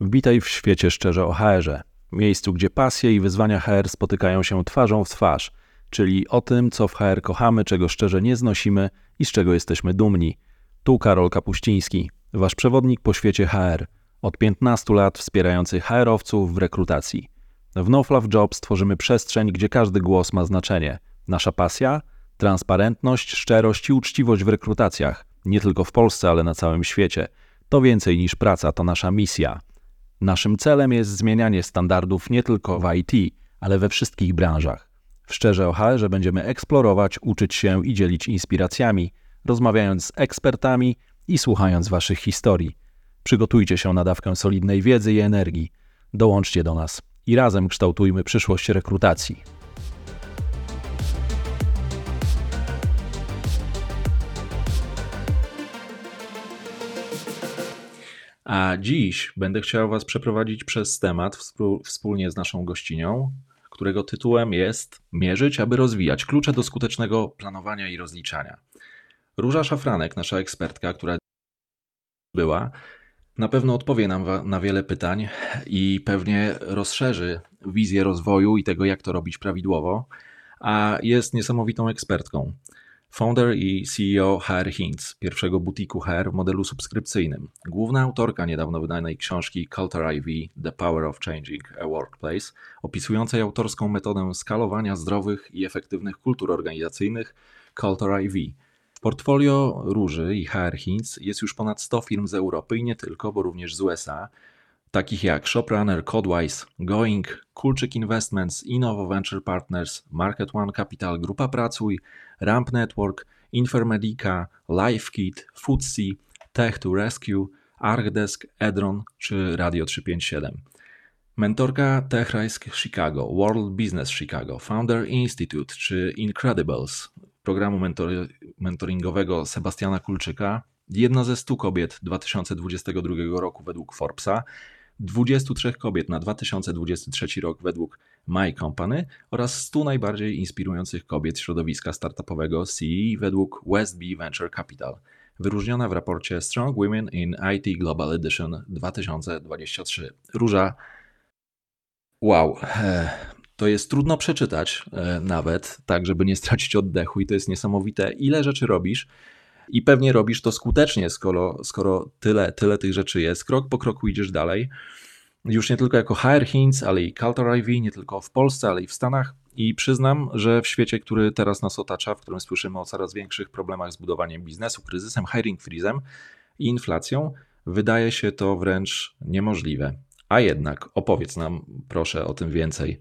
Wbitaj w świecie szczerze o HR-ze, miejscu, gdzie pasje i wyzwania HR spotykają się twarzą w twarz, czyli o tym, co w HR kochamy, czego szczerze nie znosimy i z czego jesteśmy dumni. Tu Karol Kapuściński, wasz przewodnik po świecie HR, od 15 lat wspierający HR-owców w rekrutacji. W No Fluff Jobs tworzymy przestrzeń, gdzie każdy głos ma znaczenie. Nasza pasja? Transparentność, szczerość i uczciwość w rekrutacjach. Nie tylko w Polsce, ale na całym świecie. To więcej niż praca, to nasza misja. Naszym celem jest zmienianie standardów nie tylko w IT, ale we wszystkich branżach. W Szczerze o HR będziemy eksplorować, uczyć się i dzielić inspiracjami, rozmawiając z ekspertami i słuchając Waszych historii. Przygotujcie się na dawkę solidnej wiedzy i energii. Dołączcie do nas i razem kształtujmy przyszłość rekrutacji. A dziś będę chciał Was przeprowadzić przez temat wspólnie z naszą gościnią, którego tytułem jest Mierzyć, aby rozwijać klucze do skutecznego planowania i rozliczania. Róża Szafranek, nasza ekspertka, która była, na pewno odpowie nam na wiele pytań i pewnie rozszerzy wizję rozwoju i tego, jak to robić prawidłowo, a jest niesamowitą ekspertką. Founder i CEO HR Hints, pierwszego butiku HR w modelu subskrypcyjnym. Główna autorka niedawno wydanej książki Culture IV The Power of Changing a Workplace, opisującej autorską metodę skalowania zdrowych i efektywnych kultur organizacyjnych Culture IV. Portfolio Róży i HR Hints jest już ponad 100 firm z Europy i nie tylko, bo również z USA, takich jak ShopRunner, Codewise, Going, Kulczyk Investments, Innovo Venture Partners, Market One Capital, Grupa Pracuj, Ramp Network, Infermedica, LifeKit, Foodsie, Tech to Rescue, ArcDesk, Edron czy Radio 357. Mentorka TechRisk Chicago, World Business Chicago, Founder Institute czy Incredibles, programu mentor mentoringowego Sebastiana Kulczyka, jedna ze 100 kobiet 2022 roku według Forbesa, 23 kobiet na 2023 rok według My Company oraz 100 najbardziej inspirujących kobiet środowiska startupowego CE według Westby Venture Capital, wyróżniona w raporcie Strong Women in IT Global Edition 2023. Róża, wow, e, to jest trudno przeczytać e, nawet, tak żeby nie stracić oddechu i to jest niesamowite, ile rzeczy robisz i pewnie robisz to skutecznie, skoro, skoro tyle, tyle tych rzeczy jest. Krok po kroku idziesz dalej. Już nie tylko jako HR Hints, ale i Culture IV, nie tylko w Polsce, ale i w Stanach. I przyznam, że w świecie, który teraz nas otacza, w którym słyszymy o coraz większych problemach z budowaniem biznesu, kryzysem, hiring freezem i inflacją, wydaje się to wręcz niemożliwe. A jednak opowiedz nam proszę o tym więcej.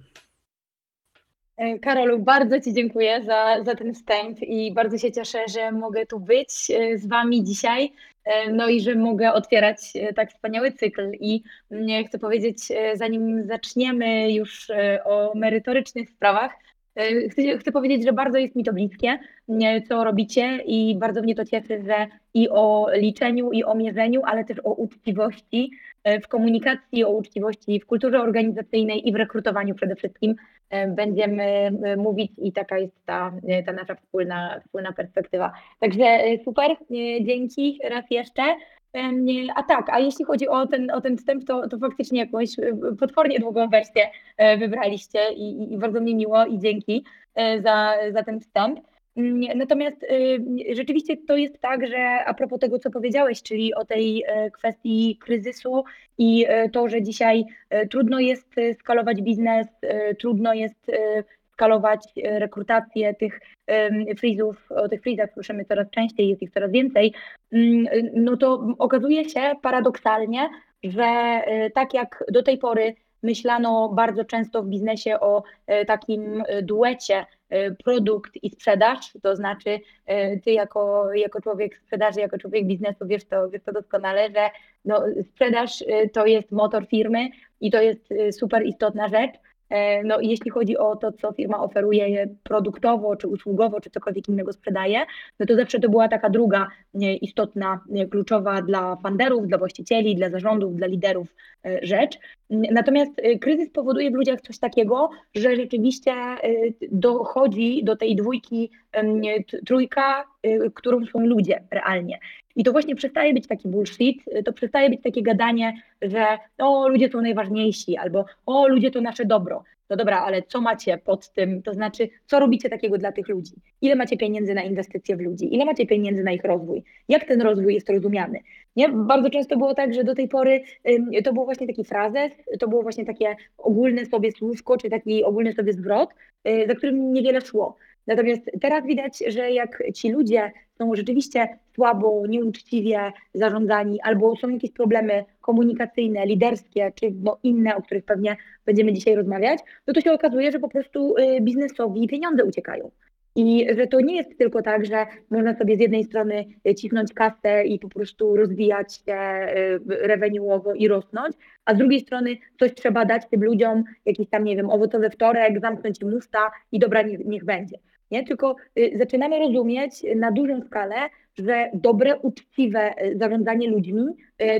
E, Karolu, bardzo Ci dziękuję za, za ten wstęp i bardzo się cieszę, że mogę tu być e, z Wami dzisiaj, e, no i że mogę otwierać tak wspaniały cykl. I mm, chcę powiedzieć, zanim zaczniemy już o merytorycznych sprawach, Chcę, chcę, powiedzieć, że bardzo jest mi to bliskie, co robicie i bardzo mnie to cieszy, że i o liczeniu, i o mierzeniu, ale też o uczciwości w komunikacji, o uczciwości w kulturze organizacyjnej i w rekrutowaniu przede wszystkim E, będziemy e, mówić i taka jest ta, e, ta nasza wspólna, wspólna perspektywa. Także super, dzięki raz jeszcze. A tak, a jeśli chodzi o ten, o ten wstęp, to, to faktycznie jakąś potwornie długą wersję wybraliście i, i bardzo mi miło i dzięki za, za ten wstęp. Natomiast rzeczywiście to jest tak, że a propos tego, co powiedziałeś, czyli o tej e, kwestii kryzysu i e, to, że dzisiaj e, trudno jest skalować biznes, trudno jest skalować rekrutację tych freezów, o tych freezach słyszymy coraz częściej, jest ich coraz więcej, mm, no to okazuje się paradoksalnie, że tak jak do tej pory myślano bardzo często w biznesie o takim duecie produkt i sprzedaż, to znaczy ty jako, jako człowiek sprzedaży, jako człowiek biznesu wiesz to, wiesz to doskonale, że no, sprzedaż to jest motor firmy i to jest super istotna rzecz, E, no, jeśli chodzi o to, co firma oferuje produktowo, czy usługowo, czy cokolwiek innego sprzedaje, no to zawsze to była taka druga istotna, kluczowa dla funderów, dla właścicieli, dla zarządów, dla liderów e, rzecz. Natomiast e, kryzys powoduje w ludziach coś takiego, że rzeczywiście dochodzi do tej dwójki, trójka, którą są ludzie realnie. I to właśnie przestaje być taki bullshit, to przestaje być takie gadanie, że o, ludzie są najważniejsi, albo o, ludzie to nasze dobro. No dobra, ale co macie pod tym? To znaczy, co robicie takiego dla tych ludzi? Ile macie pieniędzy na inwestycje w ludzi? Ile macie pieniędzy na ich rozwój? Jak ten rozwój jest rozumiany? Nie? Bardzo często było tak, że do tej pory to był właśnie taki frazes, to było właśnie takie ogólne sobie słówko, czy taki ogólny sobie zwrot, y, za którym niewiele szło. Natomiast teraz widać, że jak ci ludzie są rzeczywiście słabo, nieuczciwie zarządzani, albo są jakieś problemy komunikacyjne, liderskie, czy no inne, o których pewnie będziemy dzisiaj rozmawiać, no to się okazuje, że po prostu y, biznesowi pieniądze uciekają. I że to nie jest tylko tak, że można sobie z jednej strony cisnąć kasę i po prostu rozwijać się y, revenue'owo i rosnąć, a z drugiej strony coś trzeba dać tym ludziom, jakiś tam, nie wiem, owocowy wtorek, zamknąć im usta i dobra, niech, niech będzie. Nie? Tylko y, zaczynamy rozumieć na dużą skalę, że dobre, uczciwe zarządzanie ludźmi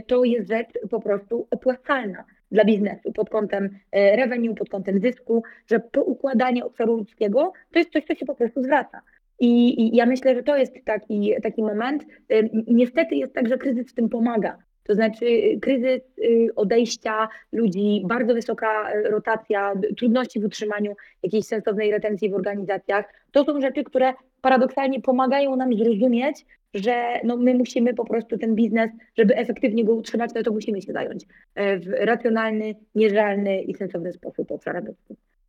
to jest rzecz po prostu opłacalna dla biznesu pod kątem e, revenue, pod kątem zysku, że poukładanie obszaru ludzkiego to jest coś, co się po prostu zwraca. I, I, ja myślę, że to jest taki, taki moment. E, niestety jest tak, że kryzys w tym pomaga. To znaczy kryzys y, odejścia ludzi, bardzo wysoka e, rotacja, trudności w utrzymaniu jakiejś sensownej retencji w organizacjach. To są rzeczy, które paradoksalnie pomagają nam zrozumieć, że no my musimy po prostu ten biznes, żeby efektywnie go utrzymać, no to musimy się zająć e, w racjonalny, mierzalny i sensowny sposób obszarem.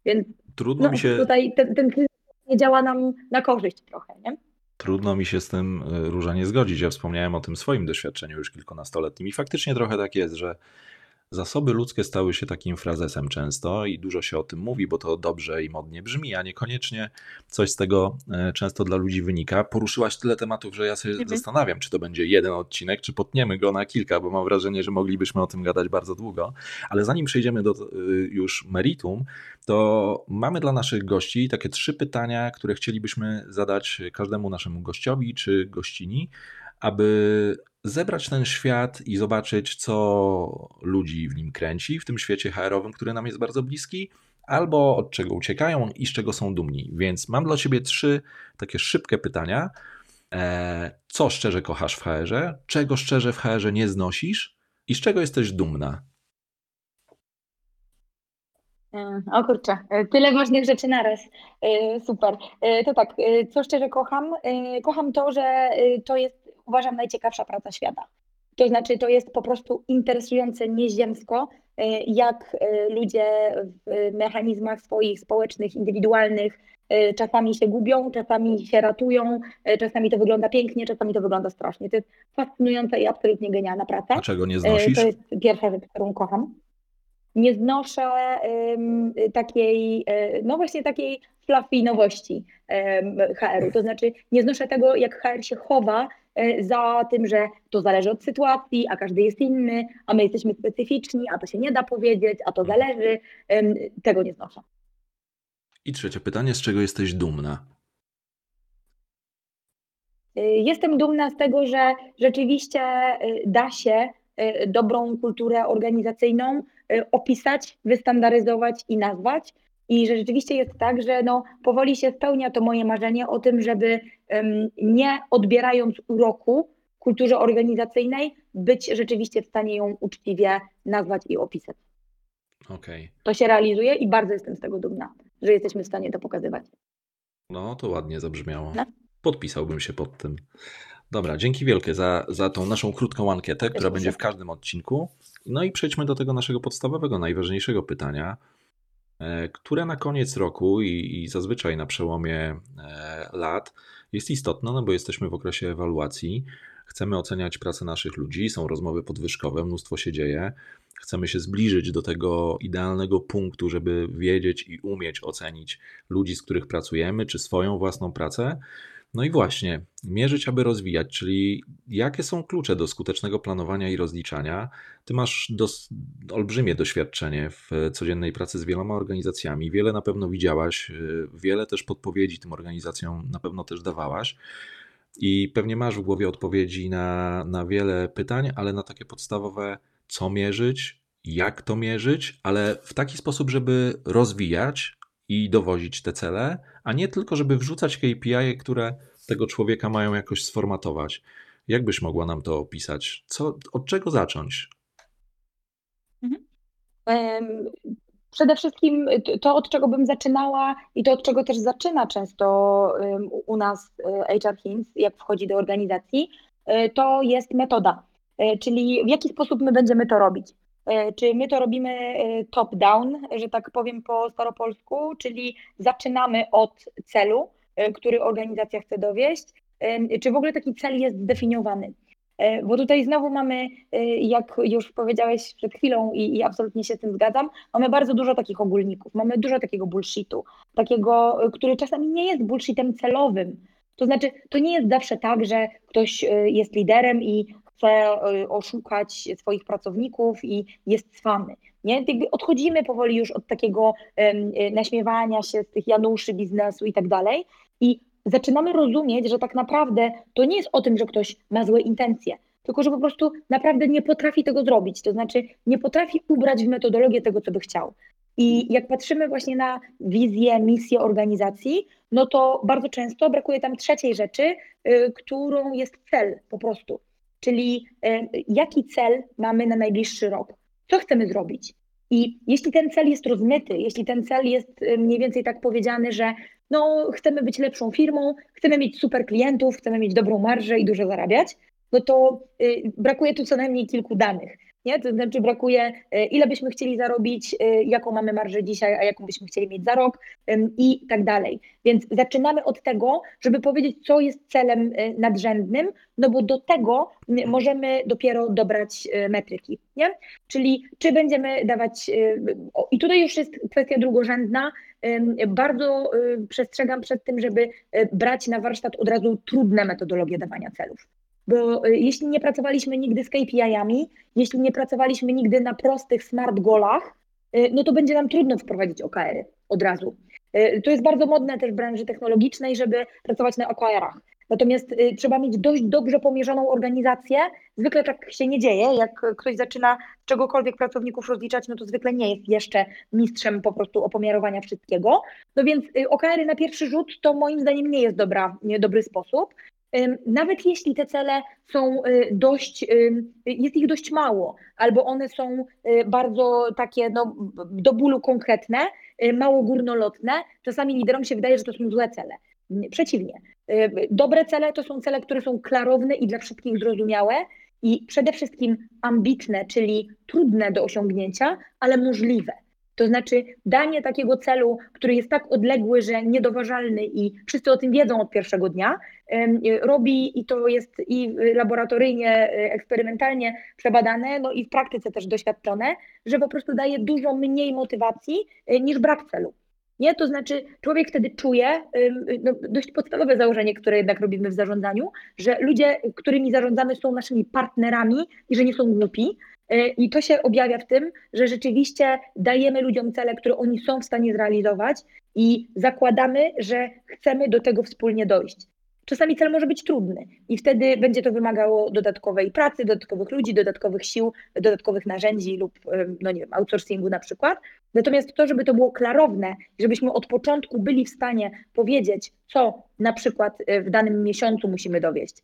Więc Trudno no, mi się... tutaj ten, ten kryzys nie działa nam na korzyść trochę, nie? Trudno mi się z tym e, Róża nie zgodzić. Ja wspomniałem o tym swoim doświadczeniu już kilkunastoletnim i faktycznie trochę tak jest, że Zasoby ludzkie stały się takim frazesem często i dużo się o tym mówi, bo to dobrze i modnie brzmi, a niekoniecznie coś z tego e, często dla ludzi wynika. Poruszyłaś tyle tematów, że ja się mhm. zastanawiam, czy to będzie jeden odcinek, czy potniemy go na kilka, bo mam wrażenie, że moglibyśmy o tym gadać bardzo długo. Ale zanim przejdziemy do e, już meritum, to mamy dla naszych gości takie trzy pytania, które chcielibyśmy zadać każdemu naszemu gościowi czy gościni, aby zebrać ten świat i zobaczyć, co ludzi w nim kręci, w tym świecie HR-owym, który nam jest bardzo bliski, albo od czego uciekają i z czego są dumni. Więc mam dla Ciebie trzy takie szybkie pytania. E, co szczerze kochasz w HR-ze? Czego szczerze w HR-ze nie znosisz? I z czego jesteś dumna? E, o kurczę, e, tyle ważnych rzeczy naraz. Super. To tak, co szczerze kocham? Kocham to, że to jest uważam najciekawsza praca świata. To znaczy, to jest po prostu interesujące nieziemsko, e, jak e, ludzie w mechanizmach swoich społecznych, indywidualnych e, czasami się gubią, czasami się ratują, czasami to wygląda pięknie, czasami to wygląda strasznie. To jest fascynująca i absolutnie genialna praca. A czego nie znosisz? To jest pierwsza rzecz, którą kocham. Nie znoszę um, takiej, no właśnie takiej fluffy nowości um, HR-u. To znaczy, nie znoszę tego, jak HR się chowa E, za tym, że to zależy od sytuacji, a każdy jest inny, a my jesteśmy specyficzni, a to się nie da powiedzieć, a to zależy. Tego nie znoszę. I trzecie pytanie, z czego jesteś dumna? E, jestem dumna z tego, że rzeczywiście e, da się dobrą kulturę organizacyjną opisać, wystandaryzować i nazwać. I że rzeczywiście jest tak, że no, powoli się spełnia to moje marzenie o tym, żeby nie odbierając uroku kulturze organizacyjnej, być rzeczywiście w stanie ją uczciwie nazwać i opisać. Okay. To się realizuje i bardzo jestem z tego dumna, że jesteśmy w stanie to pokazywać. No, to ładnie zabrzmiało. No? Podpisałbym się pod tym. Dobra, dzięki wielkie za, za tą naszą krótką ankietę, która będzie w każdym odcinku. No i przejdźmy do tego naszego podstawowego, najważniejszego pytania. E, które na koniec roku i, i zazwyczaj na przełomie e, lat jest istotne, no bo jesteśmy w okresie ewaluacji. Chcemy oceniać pracę naszych ludzi, są rozmowy podwyżkowe, mnóstwo się dzieje. Chcemy się zbliżyć do tego idealnego punktu, żeby wiedzieć i umieć ocenić ludzi, z których pracujemy, czy swoją własną pracę. No i właśnie, mierzyć, aby rozwijać, czyli jakie są klucze do skutecznego planowania i rozliczania. Ty masz dos- olbrzymie doświadczenie w codziennej pracy z wieloma organizacjami, wiele na pewno widziałaś, y, wiele też podpowiedzi tym organizacjom na pewno też dawałaś. I pewnie masz w głowie odpowiedzi na, na wiele pytań, ale na takie podstawowe, co mierzyć, jak to mierzyć, ale w taki sposób, żeby rozwijać, i dowozić te cele, a nie tylko, żeby wrzucać KPI, które tego człowieka mają jakoś sformatować. Jak byś mogła nam to opisać? Co, od czego zacząć? Mhm. Przede wszystkim to, od czego bym zaczynała i to, od czego też zaczyna często u nas HR Hints, jak wchodzi do organizacji, to jest metoda. Czyli w jaki sposób my będziemy to robić. Czy my to robimy top-down, że tak powiem po staropolsku, czyli zaczynamy od celu, który organizacja chce dowieść, czy w ogóle taki cel jest zdefiniowany. E, bo tutaj znowu mamy, e, jak już powiedziałeś przed chwilą i, i, absolutnie się z tym zgadzam, mamy bardzo dużo takich ogólników, mamy dużo takiego bullshitu, takiego, e, który czasami nie jest bullshitem celowym. To znaczy, to nie jest zawsze tak, że ktoś jest liderem i chce oszukać swoich pracowników i jest cwany. Nie? Odchodzimy powoli już od takiego naśmiewania się z tych Januszy biznesu i tak dalej. I zaczynamy rozumieć, że tak naprawdę to nie jest o tym, że ktoś ma złe intencje, tylko że po prostu naprawdę nie potrafi tego zrobić, to znaczy nie potrafi ubrać w metodologię tego, co by chciał. I jak patrzymy właśnie na wizję, misję organizacji, no to bardzo często brakuje tam trzeciej rzeczy, y, którą jest cel po prostu. Czyli y, jaki cel mamy na najbliższy rok? Co chcemy zrobić? I jeśli ten cel jest rozmyty, jeśli ten cel jest y, mniej więcej tak powiedziany, że no, chcemy być lepszą firmą, chcemy mieć super klientów, chcemy mieć dobrą marżę i dużo zarabiać, no to y, brakuje tu co najmniej kilku danych. Nie? To znaczy brakuje, y, ile byśmy chcieli zarobić, y, jaką mamy marżę dzisiaj, a jaką byśmy chcieli mieć za rok i tak dalej. Więc zaczynamy od tego, żeby powiedzieć, co jest celem nadrzędnym, no bo do tego możemy dopiero dobrać metryki. Nie? Czyli czy będziemy dawać, i tutaj już jest kwestia drugorzędna, bardzo przestrzegam przed tym, żeby brać na warsztat od razu trudne metodologie dawania celów. Bo y, jeśli nie pracowaliśmy nigdy z KPI-ami, jeśli nie pracowaliśmy nigdy na prostych smart goalach, y, no to będzie nam trudno wprowadzić OKR-y od razu. Y, to jest bardzo modne też w branży technologicznej, żeby pracować na OKR-ach. Natomiast trzeba mieć dość dobrze pomierzoną organizację. Zwykle tak się nie dzieje. Jak ktoś zaczyna czegokolwiek pracowników rozliczać, no to zwykle nie jest jeszcze mistrzem po prostu opomiarowania wszystkiego. No więc OKR-y na pierwszy rzut to moim zdaniem nie jest dobra, nie, dobry sposób nawet jeśli te cele są y, dość, jest ich dość mało, albo one są y, bardzo takie no, do bólu konkretne, y, mało górnolotne, czasami liderom się wydaje, że to są złe cele. Przeciwnie. Dobre cele to są cele, które są klarowne i dla wszystkich zrozumiałe i przede wszystkim ambitne, czyli trudne do osiągnięcia, ale możliwe. To znaczy danie takiego celu, który jest tak odległy, że niedoważalny i wszyscy o tym wiedzą od pierwszego dnia, robi i to jest i laboratoryjnie, e, eksperymentalnie przebadane, no i w praktyce też doświadczone, że po prostu daje dużo mniej motywacji e, niż brak celu. Nie? To znaczy, człowiek wtedy czuje, no, dość podstawowe założenie, które jednak robimy w zarządzaniu, że ludzie, którymi zarządzamy, są naszymi partnerami i że nie są głupi, E, I to się objawia w tym, że rzeczywiście dajemy ludziom cele, które oni są w stanie zrealizować i zakładamy, że chcemy do tego wspólnie dojść. Czasami cel może być trudny i wtedy będzie to wymagało dodatkowej pracy, dodatkowych ludzi, dodatkowych sił, dodatkowych narzędzi lub, e, no nie wiem, outsourcingu na przykład. Natomiast to, żeby to było klarowne, żebyśmy od początku byli w stanie powiedzieć, co na przykład e, w danym miesiącu musimy dowieść,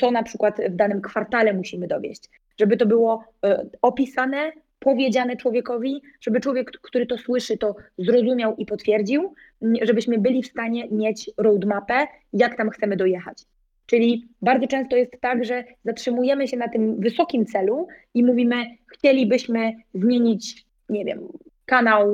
co na przykład w danym kwartale musimy dowieść, żeby to było e, opisane, powiedziane człowiekowi, żeby człowiek, który to słyszy, to zrozumiał i potwierdził, żebyśmy byli w stanie mieć roadmapę, jak tam chcemy dojechać. Czyli bardzo często jest tak, że zatrzymujemy się na tym wysokim celu i mówimy, chcielibyśmy zmienić, nie wiem, kanał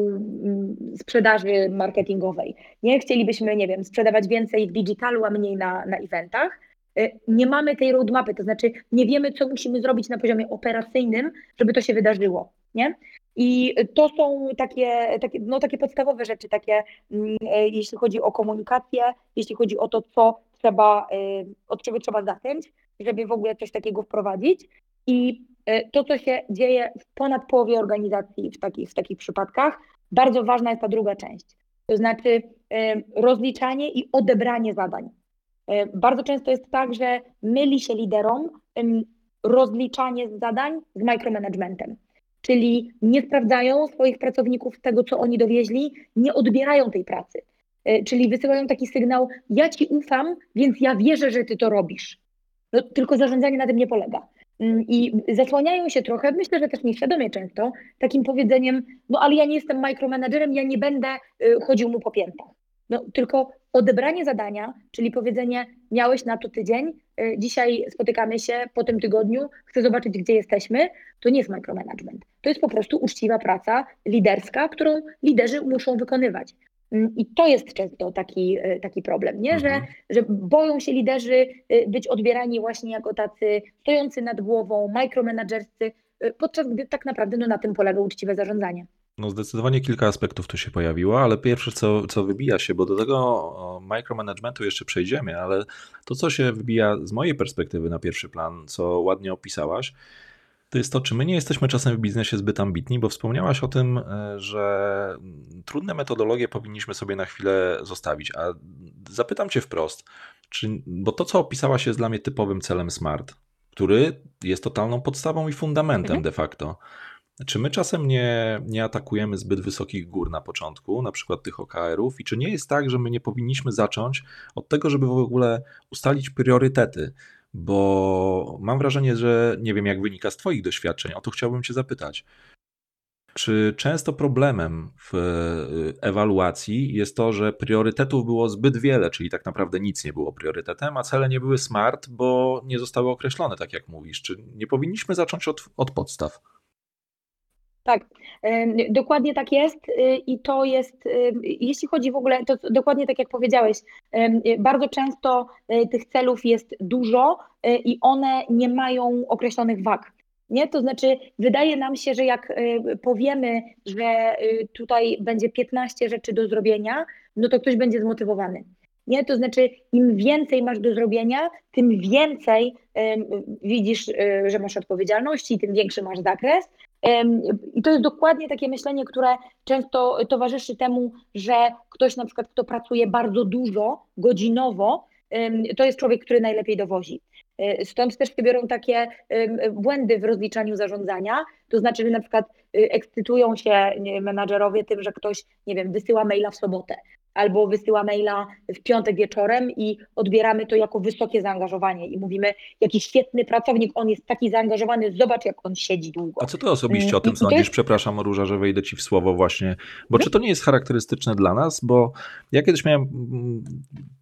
sprzedaży marketingowej. Nie chcielibyśmy, nie wiem, sprzedawać więcej w digitalu, a mniej na, na eventach. E, nie mamy tej roadmapy, to znaczy nie wiemy, co musimy zrobić na poziomie operacyjnym, żeby to się wydarzyło. Nie? I to są takie, takie, no, takie podstawowe rzeczy, takie, mm, e, jeśli chodzi o komunikację, jeśli chodzi o to, co trzeba, e, od czego trzeba zacząć, żeby w ogóle coś takiego wprowadzić. I to, co się dzieje w ponad połowie organizacji w takich, w takich przypadkach, bardzo ważna jest ta druga część. To znaczy rozliczanie i odebranie zadań. E, bardzo często jest tak, że myli się liderom rozliczanie zadań z micromanagementem. Czyli nie sprawdzają swoich pracowników tego, co oni dowieźli, nie odbierają tej pracy. E, czyli wysyłają taki sygnał: Ja ci ufam, więc ja wierzę, że ty to robisz. No, tylko zarządzanie na tym nie polega. Mm, I zasłaniają się trochę, myślę, że też nieświadomie często, takim powiedzeniem, no ale ja nie jestem micromanagerem, ja nie będę y, chodził mu po piętach. No, tylko odebranie zadania, czyli powiedzenie, miałeś na to tydzień, y, dzisiaj spotykamy się po tym tygodniu, chcę zobaczyć, gdzie jesteśmy, to nie jest micromanagement. To jest po prostu uczciwa praca liderska, którą liderzy muszą wykonywać. Mm, I to jest często taki, y, taki problem, nie? Że, mhm. że boją się liderzy być odbierani właśnie jako tacy stojący nad głową, mikromanagerscy, podczas gdy tak naprawdę no, na tym polega uczciwe zarządzanie. No zdecydowanie kilka aspektów tu się pojawiło, ale pierwsze co, co wybija się, bo do tego micromanagementu jeszcze przejdziemy, ale to co się wybija z mojej perspektywy na pierwszy plan, co ładnie opisałaś, to jest to, czy my nie jesteśmy czasem w biznesie zbyt ambitni, bo wspomniałaś o tym, e, że trudne metodologie powinniśmy sobie na chwilę zostawić. A zapytam Cię wprost, czy, bo to, co opisałaś, jest dla mnie typowym celem SMART, który jest totalną podstawą i fundamentem mhm. de facto. Czy my czasem nie, nie atakujemy zbyt wysokich gór na początku, na przykład tych OKR-ów, i czy nie jest tak, że my nie powinniśmy zacząć od tego, żeby w ogóle ustalić priorytety? Bo mam wrażenie, że nie wiem, jak wynika z Twoich doświadczeń, o to chciałbym Cię zapytać. Czy często problemem w y, ewaluacji jest to, że priorytetów było zbyt wiele, czyli tak naprawdę nic nie było priorytetem, a cele nie były smart, bo nie zostały określone, tak jak mówisz? Czy nie powinniśmy zacząć od, od podstaw? Tak, dokładnie tak jest y, i to jest, jeśli chodzi w ogóle, to dokładnie tak jak powiedziałeś, bardzo często y, tych celów jest dużo y, i one nie mają określonych wag. Nie? To znaczy, wydaje nam się, że jak powiemy, że tutaj będzie 15 rzeczy do zrobienia, no to ktoś będzie zmotywowany. Nie? To znaczy, im więcej masz do zrobienia, tym więcej widzisz, że masz odpowiedzialności, tym większy masz zakres, i to jest dokładnie takie myślenie, które często towarzyszy temu, że ktoś na przykład, kto pracuje bardzo dużo, godzinowo, to jest człowiek, który najlepiej dowozi. E, stąd też się biorą takie błędy w rozliczaniu zarządzania, to znaczy, że na przykład y, ekscytują się menadżerowie tym, że ktoś, nie wiem, wysyła maila w sobotę, albo wysyła maila w piątek wieczorem i odbieramy to jako wysokie zaangażowanie i mówimy, jaki świetny pracownik, on jest taki zaangażowany, zobacz jak on siedzi długo. A co ty osobiście o tym sądzisz? Jest... Przepraszam Róża, że wejdę ci w słowo właśnie, bo no. czy to nie jest charakterystyczne dla nas? Bo ja kiedyś miałem mm,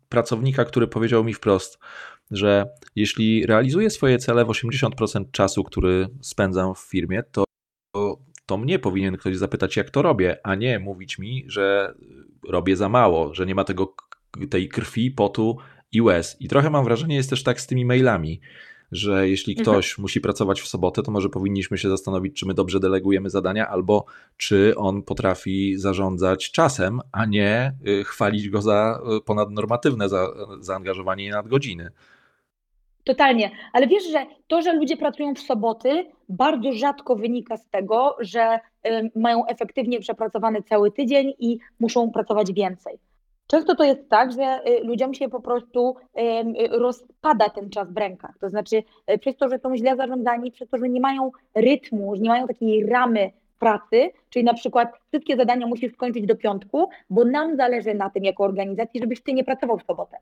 pracownika, który powiedział mi wprost, że jeśli realizuję swoje cele w 80% czasu, który spędzam w firmie, to to mnie powinien ktoś zapytać, jak to robię, a nie mówić mi, że robię za mało, że nie ma tego, tej krwi, potu i łez. I trochę mam wrażenie, jest też tak z tymi mailami, że jeśli mhm. ktoś mhm. musi pracować w sobotę, to może powinniśmy się zastanowić, czy my dobrze delegujemy zadania, albo czy on potrafi zarządzać czasem, a nie y, chwalić go za y, ponadnormatywne za, zaangażowanie i nadgodziny. Totalnie, ale wiesz, że to, że ludzie pracują w soboty, bardzo rzadko wynika z tego, że mają efektywnie przepracowany cały tydzień i muszą pracować więcej. Często to jest tak, że y, ludziom się po prostu rozpada ten czas w rękach. To znaczy, y, przez to, że są źle zarządzani, przez to, że nie mają rytmu, że nie mają takiej ramy pracy, czyli na przykład wszystkie zadania musisz skończyć do piątku, bo nam zależy na tym jako organizacji, żebyś ty nie pracował w sobotę.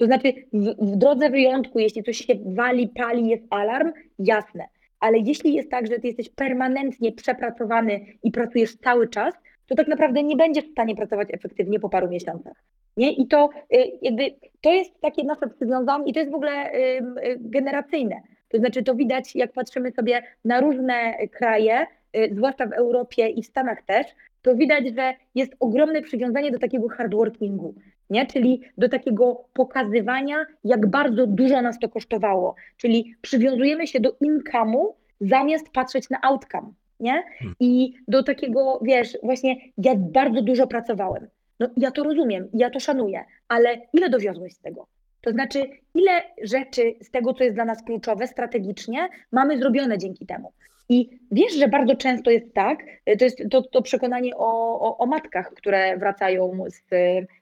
To znaczy, w, w drodze wyjątku, jeśli coś się wali, pali, jest alarm, jasne. Ale jeśli jest tak, że ty jesteś permanentnie przepracowany i pracujesz cały czas, to tak naprawdę nie będziesz w stanie pracować efektywnie po paru miesiącach. Nie? I to y, jakby to jest takie nasze przywiązanie i to jest w ogóle y, generacyjne. To znaczy to widać, jak patrzymy sobie na różne kraje, y, zwłaszcza w Europie i w Stanach też, to widać, że jest ogromne przywiązanie do takiego hardworkingu nie? czyli do takiego pokazywania, jak bardzo dużo nas to kosztowało. Czyli przywiązujemy się do income'u zamiast patrzeć na outcome. Nie? Hmm. I do takiego, wiesz, właśnie ja bardzo dużo pracowałem. No ja to rozumiem, ja to szanuję, ale ile dowiozłeś z tego? To znaczy, ile rzeczy z tego, co jest dla nas kluczowe strategicznie, mamy zrobione dzięki temu. I wiesz, że bardzo często jest tak, to jest to, to przekonanie o, o, o matkach, które wracają z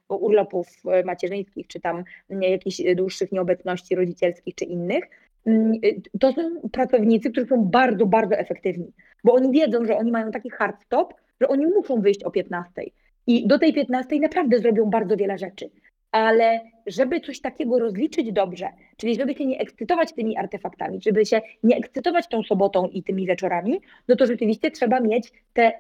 urlopów macierzyńskich, czy tam jakichś dłuższych nieobecności rodzicielskich, czy innych, mm, to są pracownicy, którzy są bardzo, bardzo efektywni, bo oni wiedzą, że oni mają taki hard stop, że oni muszą wyjść o 15. I do tej 15 naprawdę zrobią bardzo wiele rzeczy. Ale żeby coś takiego rozliczyć dobrze, czyli żeby się nie ekscytować tymi artefaktami, żeby się nie ekscytować tą sobotą i tymi wieczorami, no to rzeczywiście trzeba mieć te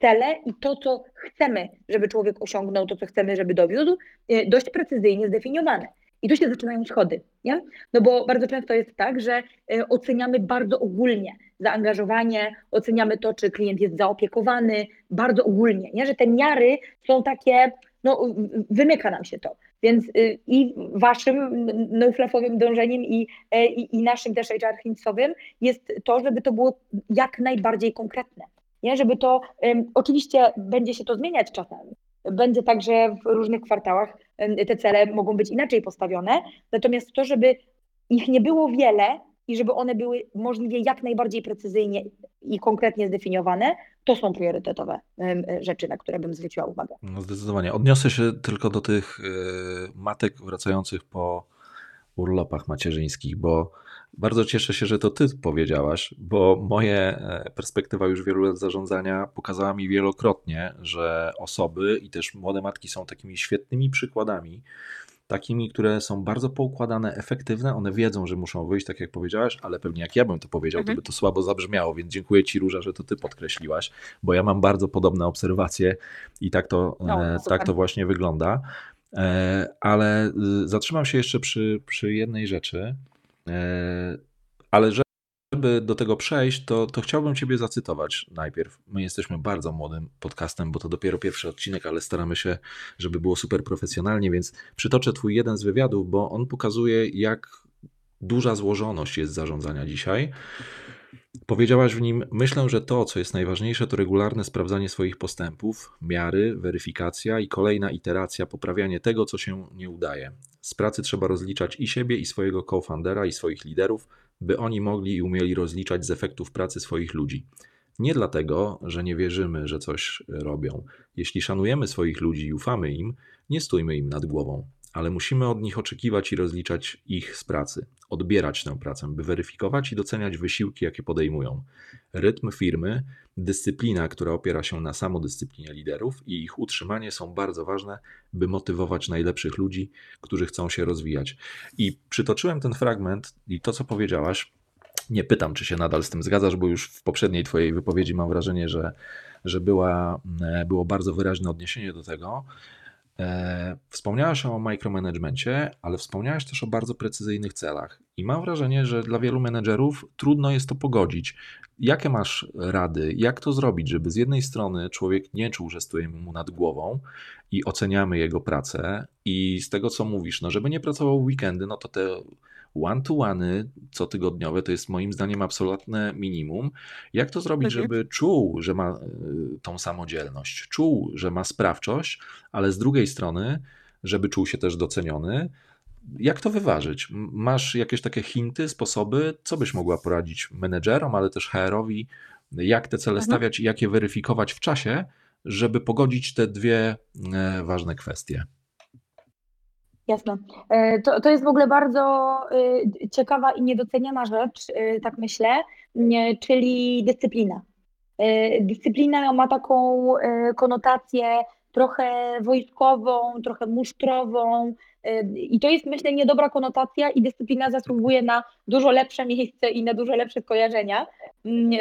cele i to, co chcemy, żeby człowiek osiągnął, to, co chcemy, żeby dowiódł, y, dość precyzyjnie zdefiniowane. I tu się zaczynają schody, nie? No bo bardzo często jest tak, że y, oceniamy bardzo ogólnie zaangażowanie, oceniamy to, czy klient jest zaopiekowany, bardzo ogólnie, nie? Że te miary są takie, no wymyka nam się to. Więc y, i waszym no-flafowym dążeniem i, e, i, i naszym też HR jest to, żeby to było jak najbardziej konkretne. Nie? Żeby to, oczywiście będzie się to zmieniać czasem. Będzie tak, że w różnych kwartałach te cele mogą być inaczej postawione, natomiast to, żeby ich nie było wiele i żeby one były możliwie jak najbardziej precyzyjnie i konkretnie zdefiniowane, to są priorytetowe rzeczy, na które bym zwróciła uwagę. No zdecydowanie. Odniosę się tylko do tych e, matek wracających po urlopach macierzyńskich, bo bardzo cieszę się, że to ty powiedziałaś, bo moje e, perspektywa już wielu lat zarządzania pokazała mi wielokrotnie, że osoby i też młode matki są takimi świetnymi przykładami, takimi, które są bardzo poukładane, efektywne. One wiedzą, że muszą wyjść, tak jak powiedziałaś, ale pewnie jak ja bym to powiedział, mhm. to by to słabo zabrzmiało, więc dziękuję Ci, Róża, że to Ty podkreśliłaś, bo ja mam bardzo podobne obserwacje i tak to, no, e, tak to właśnie wygląda. E, ale y, zatrzymam się jeszcze przy, przy jednej rzeczy, e, ale żeby do tego przejść, to, to chciałbym Ciebie zacytować najpierw. My jesteśmy bardzo młodym podcastem, bo to dopiero pierwszy odcinek, ale staramy się, żeby było super profesjonalnie, więc przytoczę Twój jeden z wywiadów, bo on pokazuje, jak duża złożoność jest zarządzania dzisiaj. Powiedziałaś w nim: Myślę, że to, co jest najważniejsze, to regularne sprawdzanie swoich postępów, miary, weryfikacja i kolejna iteracja, poprawianie tego, co się nie udaje. Z pracy trzeba rozliczać i siebie, i swojego co-foundera, i swoich liderów, by oni mogli i umieli rozliczać z efektów pracy swoich ludzi. Nie dlatego, że nie wierzymy, że coś robią. Jeśli szanujemy swoich ludzi i ufamy im, nie stójmy im nad głową ale musimy od nich oczekiwać i rozliczać ich z pracy, odbierać tę pracę, by weryfikować i doceniać wysiłki, jakie podejmują. Rytm firmy, dyscyplina, która opiera się na samodyscyplinie liderów i ich utrzymanie są bardzo ważne, by motywować najlepszych ludzi, którzy chcą się rozwijać. I przytoczyłem ten fragment i to, co powiedziałaś, nie pytam, czy się nadal z tym zgadzasz, bo już w poprzedniej Twojej wypowiedzi mam wrażenie, że, że była, e, było bardzo wyraźne odniesienie do tego. E, wspomniałaś o micromanagemencie, ale wspomniałaś też o bardzo precyzyjnych celach. I mam wrażenie, że dla wielu menedżerów trudno jest to pogodzić. Jakie masz rady? Jak to zrobić, żeby z jednej strony człowiek nie czuł, że stoimy mu nad głową i oceniamy jego pracę, i z tego co mówisz, no żeby nie pracował w weekendy, no to te one-to-one cotygodniowe to jest moim zdaniem absolutne minimum. Jak to zrobić, mhm. żeby czuł, że ma y, tą samodzielność, czuł, że ma sprawczość, ale z drugiej strony, żeby czuł się też doceniony. Jak to wyważyć? Masz jakieś takie hinty, sposoby, co byś mogła poradzić menedżerom, ale też HR-owi, jak te cele mhm. stawiać i jak je weryfikować w czasie, żeby pogodzić te dwie e, ważne kwestie? Jasne. E, to, to jest w ogóle bardzo e, ciekawa i niedoceniana rzecz, e, tak myślę, czyli dyscyplina. Dyscyplina ma taką konotację trochę wojskową, trochę musztrową i to jest myślę niedobra konotacja i dyscyplina zasługuje na dużo lepsze miejsce i na dużo lepsze skojarzenia,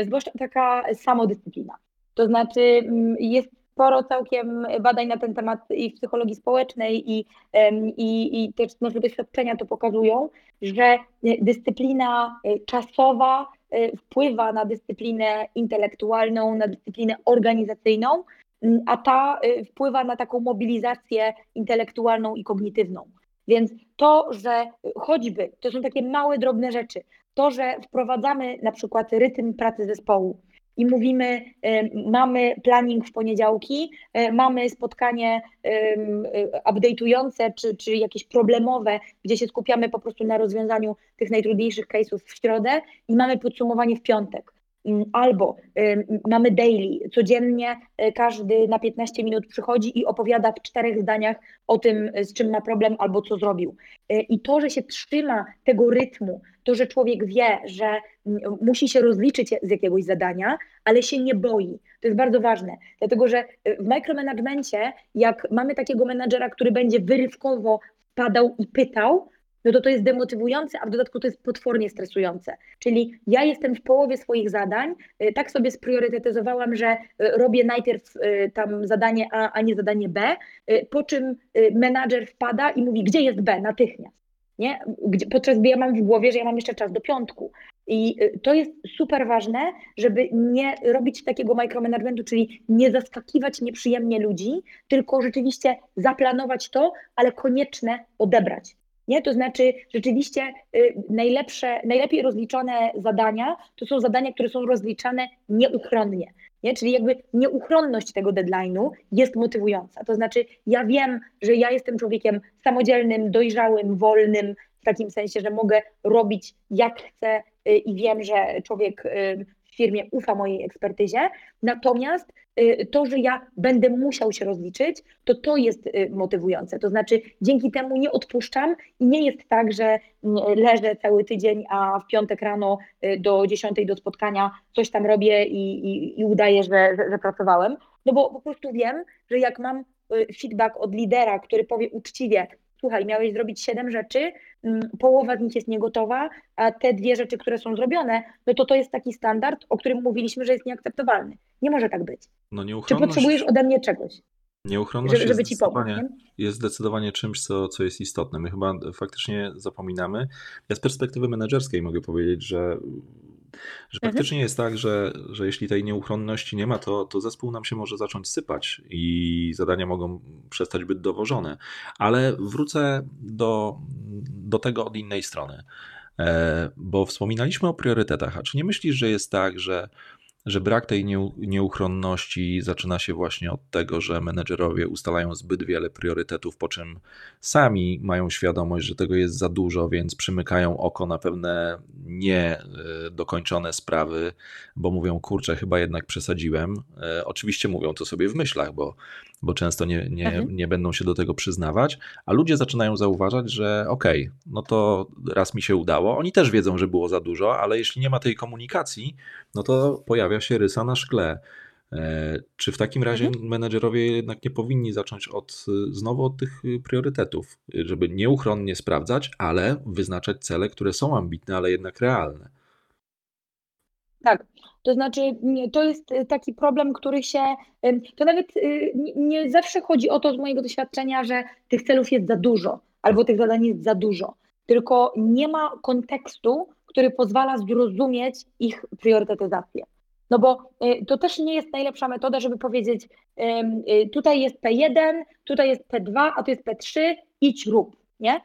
zwłaszcza taka samodyscyplina. To znaczy jest sporo całkiem badań na ten temat i w psychologii społecznej i, i, i też nasze doświadczenia to pokazują, że dyscyplina e, czasowa e, wpływa na dyscyplinę intelektualną, na dyscyplinę organizacyjną, a ta e, wpływa na taką mobilizację intelektualną i kognitywną. Więc to, że choćby, to są takie małe, drobne rzeczy, to, że wprowadzamy na przykład rytm pracy zespołu, i mówimy, mamy planning w poniedziałki, e, mamy spotkanie e, update'ujące czy, czy jakieś problemowe, gdzie się skupiamy po prostu na rozwiązaniu tych najtrudniejszych case'ów w środę i mamy podsumowanie w piątek. Mm, albo mamy daily, codziennie e, każdy na 15 minut przychodzi i opowiada w czterech zdaniach o tym, z czym ma problem albo co zrobił. I to, że się trzyma tego rytmu, to, że człowiek wie, że musi się rozliczyć z jakiegoś zadania, ale się nie boi. To jest bardzo ważne, dlatego że w mikromanagemencie, jak mamy takiego menadżera, który będzie wyrywkowo padał i pytał, no to to jest demotywujące, a w dodatku to jest potwornie stresujące. Czyli ja jestem w połowie swoich zadań, y, tak sobie spriorytetyzowałam, że y, robię najpierw y, tam zadanie A, a nie zadanie B, po czym menadżer wpada i mówi, gdzie jest B natychmiast. Nie? Gdzie, podczas gdy ja mam w głowie, że ja mam jeszcze czas do piątku. I to jest super ważne, żeby nie robić takiego micromanagementu, czyli nie zaskakiwać nieprzyjemnie ludzi, tylko rzeczywiście zaplanować to, ale konieczne odebrać. Nie? To znaczy rzeczywiście y, najlepsze, najlepiej rozliczone zadania to są zadania, które są rozliczane nieuchronnie. Nie? Czyli jakby nieuchronność tego deadline'u jest motywująca. To znaczy ja wiem, że ja jestem człowiekiem samodzielnym, dojrzałym, wolnym, w takim sensie, że mogę robić jak chcę y, i wiem, że człowiek y, firmie ufa mojej ekspertyzie. Natomiast y, to, że ja będę musiał się rozliczyć, to to jest y, motywujące. To znaczy, dzięki temu nie odpuszczam i nie jest tak, że mm, leżę cały tydzień, a w piątek rano y, do dziesiątej do spotkania coś tam robię i, i, i udaję, że, że, że pracowałem. No bo po prostu wiem, że jak mam feedback od lidera, który powie uczciwie, słuchaj, miałeś zrobić siedem rzeczy, mm, połowa z nich jest niegotowa, a te dwie rzeczy, które są zrobione, no to to jest taki standard, o którym mówiliśmy, że jest nieakceptowalny. Nie może tak być. No Czy potrzebujesz ode mnie czegoś? Nieuchronność żeby, żeby jest, zdecydowanie, pomóc, jest zdecydowanie czymś, co, co jest istotne. My chyba faktycznie zapominamy. Ja z perspektywy menedżerskiej mogę powiedzieć, że że mhm. faktycznie jest tak, że, że jeśli tej nieuchronności nie ma, to, to zespół nam się może zacząć sypać i zadania mogą przestać być dowożone. Ale wrócę do, do tego od innej strony, e, bo wspominaliśmy o priorytetach. A czy nie myślisz, że jest tak, że że brak tej nieuchronności zaczyna się właśnie od tego, że menedżerowie ustalają zbyt wiele priorytetów, po czym sami mają świadomość, że tego jest za dużo, więc przymykają oko na pewne niedokończone sprawy, bo mówią, kurczę, chyba jednak przesadziłem. E, oczywiście mówią to sobie w myślach, bo bo często nie, nie, mhm. nie będą się do tego przyznawać, a ludzie zaczynają zauważać, że okej, okay, no to raz mi się udało. Oni też wiedzą, że było za dużo, ale jeśli nie ma tej komunikacji, no to pojawia się rysa na szkle. E, czy w takim razie mhm. menedżerowie jednak nie powinni zacząć od, znowu od tych priorytetów, żeby nieuchronnie sprawdzać, ale wyznaczać cele, które są ambitne, ale jednak realne? Tak, to znaczy, to jest y, taki problem, który się. To nawet y, nie zawsze chodzi o to z mojego doświadczenia, że tych celów jest za dużo albo tych zadań jest za dużo, tylko nie ma kontekstu, który pozwala zrozumieć ich priorytetyzację. No bo y, to też nie jest najlepsza metoda, żeby powiedzieć, tutaj jest P1, tutaj jest P2, a tu jest P3, idź rób, nie?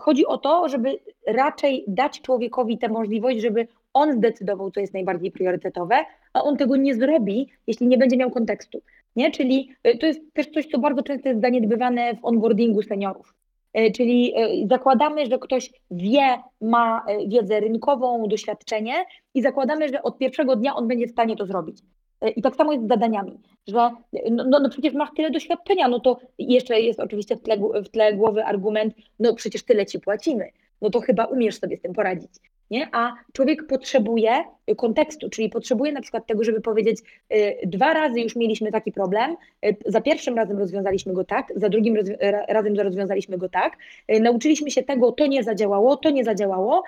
Chodzi o to, żeby raczej dać człowiekowi tę możliwość, żeby on zdecydował, co jest najbardziej priorytetowe, a on tego nie zrobi, jeśli nie będzie miał kontekstu. Nie? Czyli y, to jest też coś, co bardzo często jest zaniedbywane w onboardingu seniorów. Y, czyli y, zakładamy, że ktoś wie, ma wiedzę rynkową, doświadczenie i zakładamy, że od pierwszego dnia on będzie w stanie to zrobić. I tak samo jest z zadaniami, że no, no, no, przecież masz tyle doświadczenia, no to jeszcze jest oczywiście w tle, w tle głowy argument, no przecież tyle ci płacimy, no to chyba umiesz sobie z tym poradzić nie? a człowiek potrzebuje kontekstu, czyli potrzebuje na przykład tego, żeby powiedzieć, y, dwa razy już mieliśmy taki problem, y, za pierwszym razem rozwiązaliśmy go tak, za drugim razem rozwiązaliśmy go tak, y, nauczyliśmy się tego, to nie zadziałało, to nie zadziałało,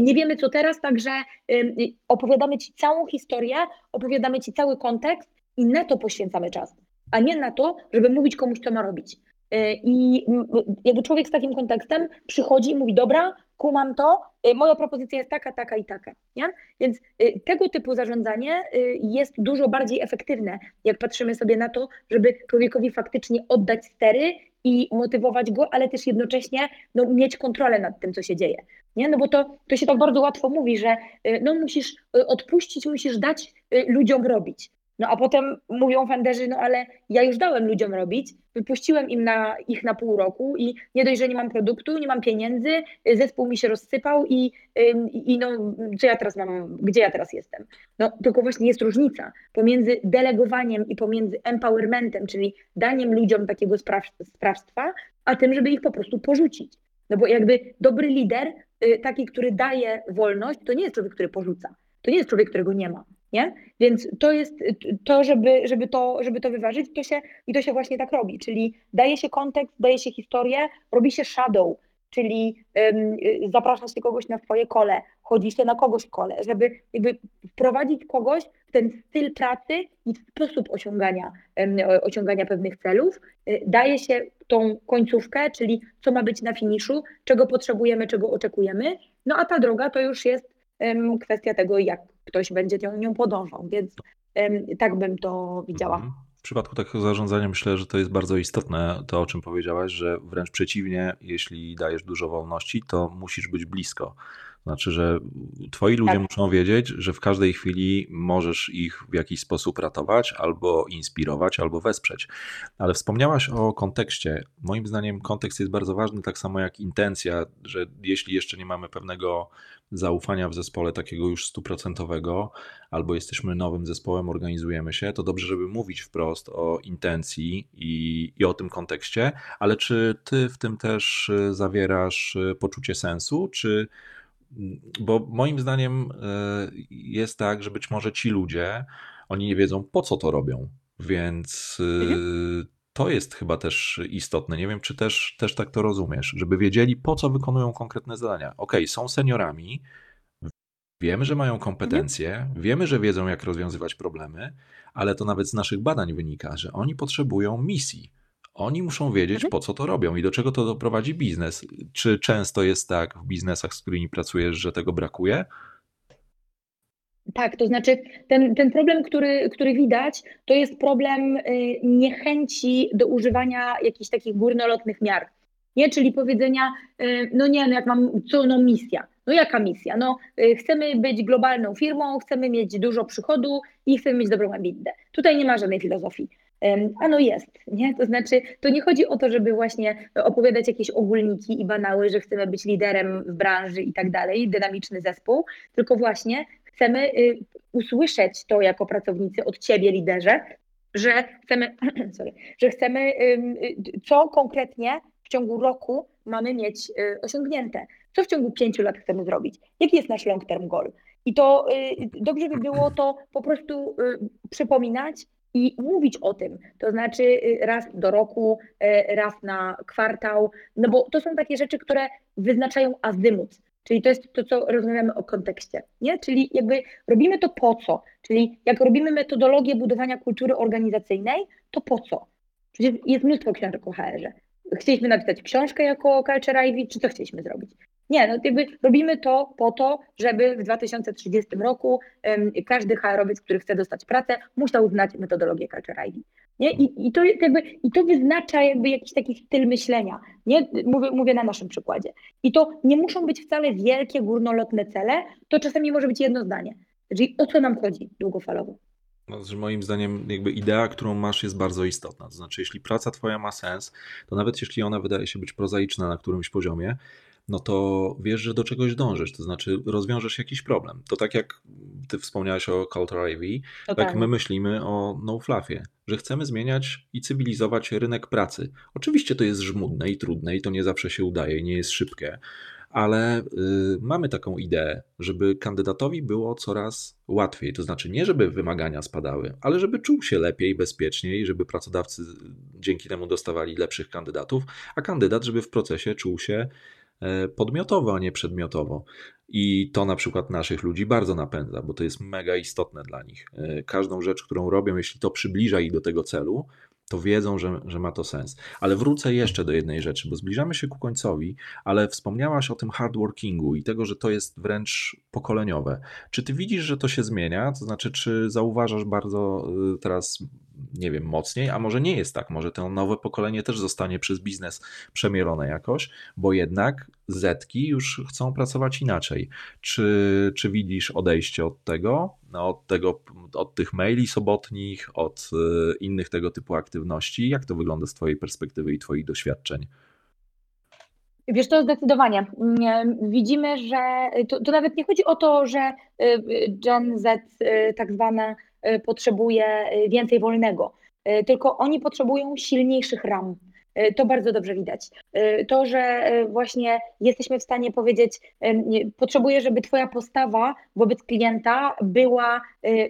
nie wiemy co teraz, także opowiadamy Ci całą historię, opowiadamy Ci cały kontekst i na to poświęcamy czas, a nie na to, żeby mówić komuś, co ma robić. I jakby człowiek z takim kontekstem przychodzi i mówi, dobra, kumam to, y, moja propozycja jest taka, taka i taka. Nie? Więc y, tego typu zarządzanie jest dużo bardziej efektywne, jak patrzymy sobie na to, żeby człowiekowi faktycznie oddać stery i motywować go, ale też jednocześnie no, mieć kontrolę nad tym, co się dzieje. Nie? No bo to, to się tak bardzo łatwo mówi, że no, musisz odpuścić, musisz dać ludziom robić. No a potem mówią fanderzy, no ale ja już dałem ludziom robić, wypuściłem im na, ich na pół roku i nie dość, że nie mam produktu, nie mam pieniędzy, zespół mi się rozsypał i, i, i no, co ja teraz mam, gdzie ja teraz jestem? No tylko właśnie jest różnica pomiędzy delegowaniem i pomiędzy empowermentem, czyli daniem ludziom takiego sprawstwa, a tym, żeby ich po prostu porzucić. No bo jakby dobry lider taki, który daje wolność, to nie jest człowiek, który porzuca. To nie jest człowiek, którego nie ma. Nie? Więc to jest to, żeby, żeby, to, żeby to wyważyć, to się, i to się właśnie tak robi. Czyli daje się kontekst, daje się historię, robi się shadow, czyli um, zaprasza się kogoś na swoje kole, chodzi się na kogoś kole, żeby jakby wprowadzić kogoś w ten styl pracy i sposób osiągania, um, osiągania pewnych celów. Y, daje się tą końcówkę, czyli co ma być na finiszu, czego potrzebujemy, czego oczekujemy, no a ta droga to już jest kwestia tego, jak ktoś będzie nią, nią podążał, więc tak bym to widziała. Mhm. W przypadku takiego zarządzania myślę, że to jest bardzo istotne, to o czym powiedziałaś, że wręcz przeciwnie, jeśli dajesz dużo wolności, to musisz być blisko. Znaczy, że twoi ludzie tak. muszą wiedzieć, że w każdej chwili możesz ich w jakiś sposób ratować, albo inspirować, albo wesprzeć. Ale wspomniałaś o kontekście. Moim zdaniem kontekst jest bardzo ważny, tak samo jak intencja, że jeśli jeszcze nie mamy pewnego zaufania w zespole takiego już stuprocentowego, albo jesteśmy nowym zespołem, organizujemy się, to dobrze, żeby mówić wprost o intencji i, i o tym kontekście, ale czy ty w tym też zawierasz poczucie sensu, czy bo moim zdaniem e, jest tak, że być może ci ludzie, oni nie wiedzą po co to robią, więc mhm. To jest chyba też istotne. Nie wiem, czy też, też tak to rozumiesz, żeby wiedzieli po co wykonują konkretne zadania. Ok, są seniorami, wiemy, że mają kompetencje, mhm. wiemy, że wiedzą jak rozwiązywać problemy, ale to nawet z naszych badań wynika, że oni potrzebują misji oni muszą wiedzieć, mhm. po co to robią i do czego to doprowadzi biznes. Czy często jest tak w biznesach, z którymi pracujesz, że tego brakuje? Tak, to znaczy ten, ten problem, który, który widać, to jest problem y, niechęci do używania jakichś takich górnolotnych miar. Nie, czyli powiedzenia, y, no nie, no jak mam, co no misja. No jaka misja? No y, chcemy być globalną firmą, chcemy mieć dużo przychodu i chcemy mieć dobrą EBITDA. Tutaj nie ma żadnej filozofii. A no jest, nie? To znaczy, to nie chodzi o to, żeby właśnie opowiadać jakieś ogólniki i banały, że chcemy być liderem w branży i tak dalej, dynamiczny zespół, tylko właśnie chcemy y, usłyszeć to jako pracownicy od ciebie, liderze, że chcemy, sorry, że chcemy, y, co konkretnie w ciągu roku mamy mieć y, osiągnięte, co w ciągu pięciu lat chcemy zrobić, jaki jest nasz long term goal. I to dobrze by było to po prostu przypominać i mówić o tym, to znaczy raz do roku, raz na kwartał, no bo to są takie rzeczy, które wyznaczają azymut, czyli to jest to, co rozmawiamy o kontekście, nie? Czyli jakby robimy to po co, czyli jak robimy metodologię budowania kultury organizacyjnej, to po co? Przecież jest mnóstwo książek o HR-ze. Chcieliśmy napisać książkę jako Culture Ivy, czy co chcieliśmy zrobić? Nie, no jakby robimy to po to, żeby w 2030 roku um, każdy HR-owiec, który chce dostać pracę, musiał znać metodologię Culture ID. Nie? I, i, to jakby, I to wyznacza jakby jakiś taki styl myślenia. Nie? Mówię, mówię na naszym przykładzie. I to nie muszą być wcale wielkie, górnolotne cele, to czasami może być jedno zdanie. Czyli o co nam chodzi długofalowo. Że moim zdaniem jakby idea, którą masz jest bardzo istotna. To znaczy, jeśli praca twoja ma sens, to nawet jeśli ona wydaje się być prozaiczna na którymś poziomie, no to wiesz, że do czegoś dążysz, to znaczy rozwiążesz jakiś problem. To tak jak ty wspomniałeś o Culture IV, tak my myślimy o No Fluffie, że chcemy zmieniać i cywilizować rynek pracy. Oczywiście to jest żmudne i trudne i to nie zawsze się udaje i nie jest szybkie, ale y, mamy taką ideę, żeby kandydatowi było coraz łatwiej. To znaczy nie, żeby wymagania spadały, ale żeby czuł się lepiej, bezpieczniej, żeby pracodawcy dzięki temu dostawali lepszych kandydatów, a kandydat, żeby w procesie czuł się podmiotowo, a nie przedmiotowo. I to na przykład naszych ludzi bardzo napędza, bo to jest mega istotne dla nich. E, każdą rzecz, którą robią, jeśli to przybliża ich do tego celu, to wiedzą, że, że ma to sens. Ale wrócę jeszcze do jednej rzeczy, bo zbliżamy się ku końcowi, ale wspomniałaś o tym hardworkingu i tego, że to jest wręcz pokoleniowe. Czy ty widzisz, że to się zmienia? To znaczy, czy zauważasz bardzo y, teraz nie wiem, mocniej, a może nie jest tak, może to nowe pokolenie też zostanie przez biznes przemielone jakoś, bo jednak Zetki już chcą pracować inaczej. Czy, czy widzisz odejście od tego, no, od tego, od tych maili sobotnich, od y, innych tego typu aktywności? Jak to wygląda z twojej perspektywy i twoich doświadczeń? Wiesz, to zdecydowanie. Widzimy, że to, to, nawet nie chodzi o to, że y, Gen Z y, tak zwana potrzebuje więcej wolnego, tylko oni potrzebują silniejszych ram. to bardzo dobrze widać. To, że właśnie jesteśmy w stanie powiedzieć, potrzebuję, żeby Twoja postawa wobec klienta była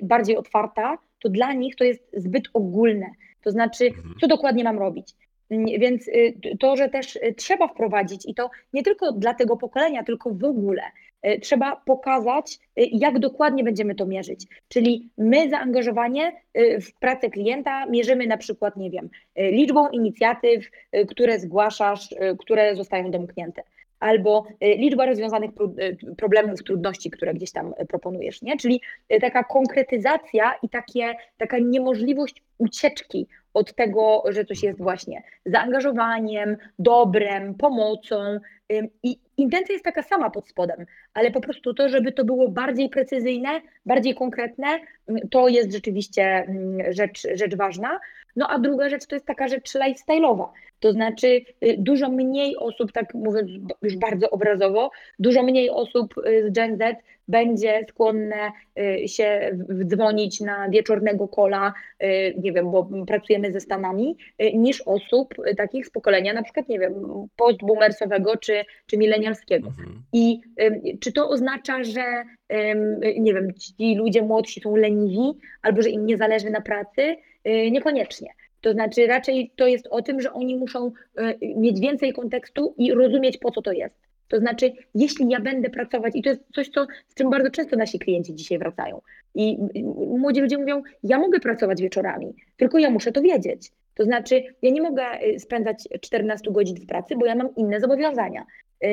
bardziej otwarta, to dla nich to jest zbyt ogólne. To znaczy, mhm. co dokładnie mam robić? Więc y, to, że też y, trzeba wprowadzić i to nie tylko dla tego pokolenia, tylko w ogóle y, trzeba pokazać, jak dokładnie będziemy to mierzyć. Czyli my zaangażowanie w pracę klienta mierzymy na przykład, nie wiem, liczbą inicjatyw, które zgłaszasz, które zostają domknięte albo liczba rozwiązanych problemów, trudności, które gdzieś tam proponujesz, nie? Czyli taka konkretyzacja i takie, taka niemożliwość ucieczki od tego, że coś jest właśnie zaangażowaniem, dobrem, pomocą. I intencja jest taka sama pod spodem, ale po prostu to, żeby to było bardziej precyzyjne, bardziej konkretne, to jest rzeczywiście rzecz, rzecz ważna. No a druga rzecz to jest taka rzecz lifestyle'owa. To znaczy y, dużo mniej osób, tak mówiąc już bardzo obrazowo, dużo mniej osób y, z Gen Z będzie skłonne y, się dzwonić na wieczornego kola, nie wiem, bo pracujemy ze Stanami, niż osób takich z pokolenia na przykład, nie wiem, postboomersowego czy, czy milenialskiego. Mhm. I czy to oznacza, że nie wiem, ci ludzie młodsi są leniwi albo że im nie zależy na pracy? Niekoniecznie. To znaczy raczej to jest o tym, że oni muszą e, mieć więcej kontekstu i rozumieć po co to jest. To znaczy, jeśli ja będę pracować, i to jest coś, co, z czym bardzo często nasi klienci dzisiaj wracają. I młodzi ludzie mówią, ja mogę pracować wieczorami, tylko ja muszę to wiedzieć. To znaczy, ja nie mogę e, spędzać 14 godzin w pracy, bo ja mam inne zobowiązania.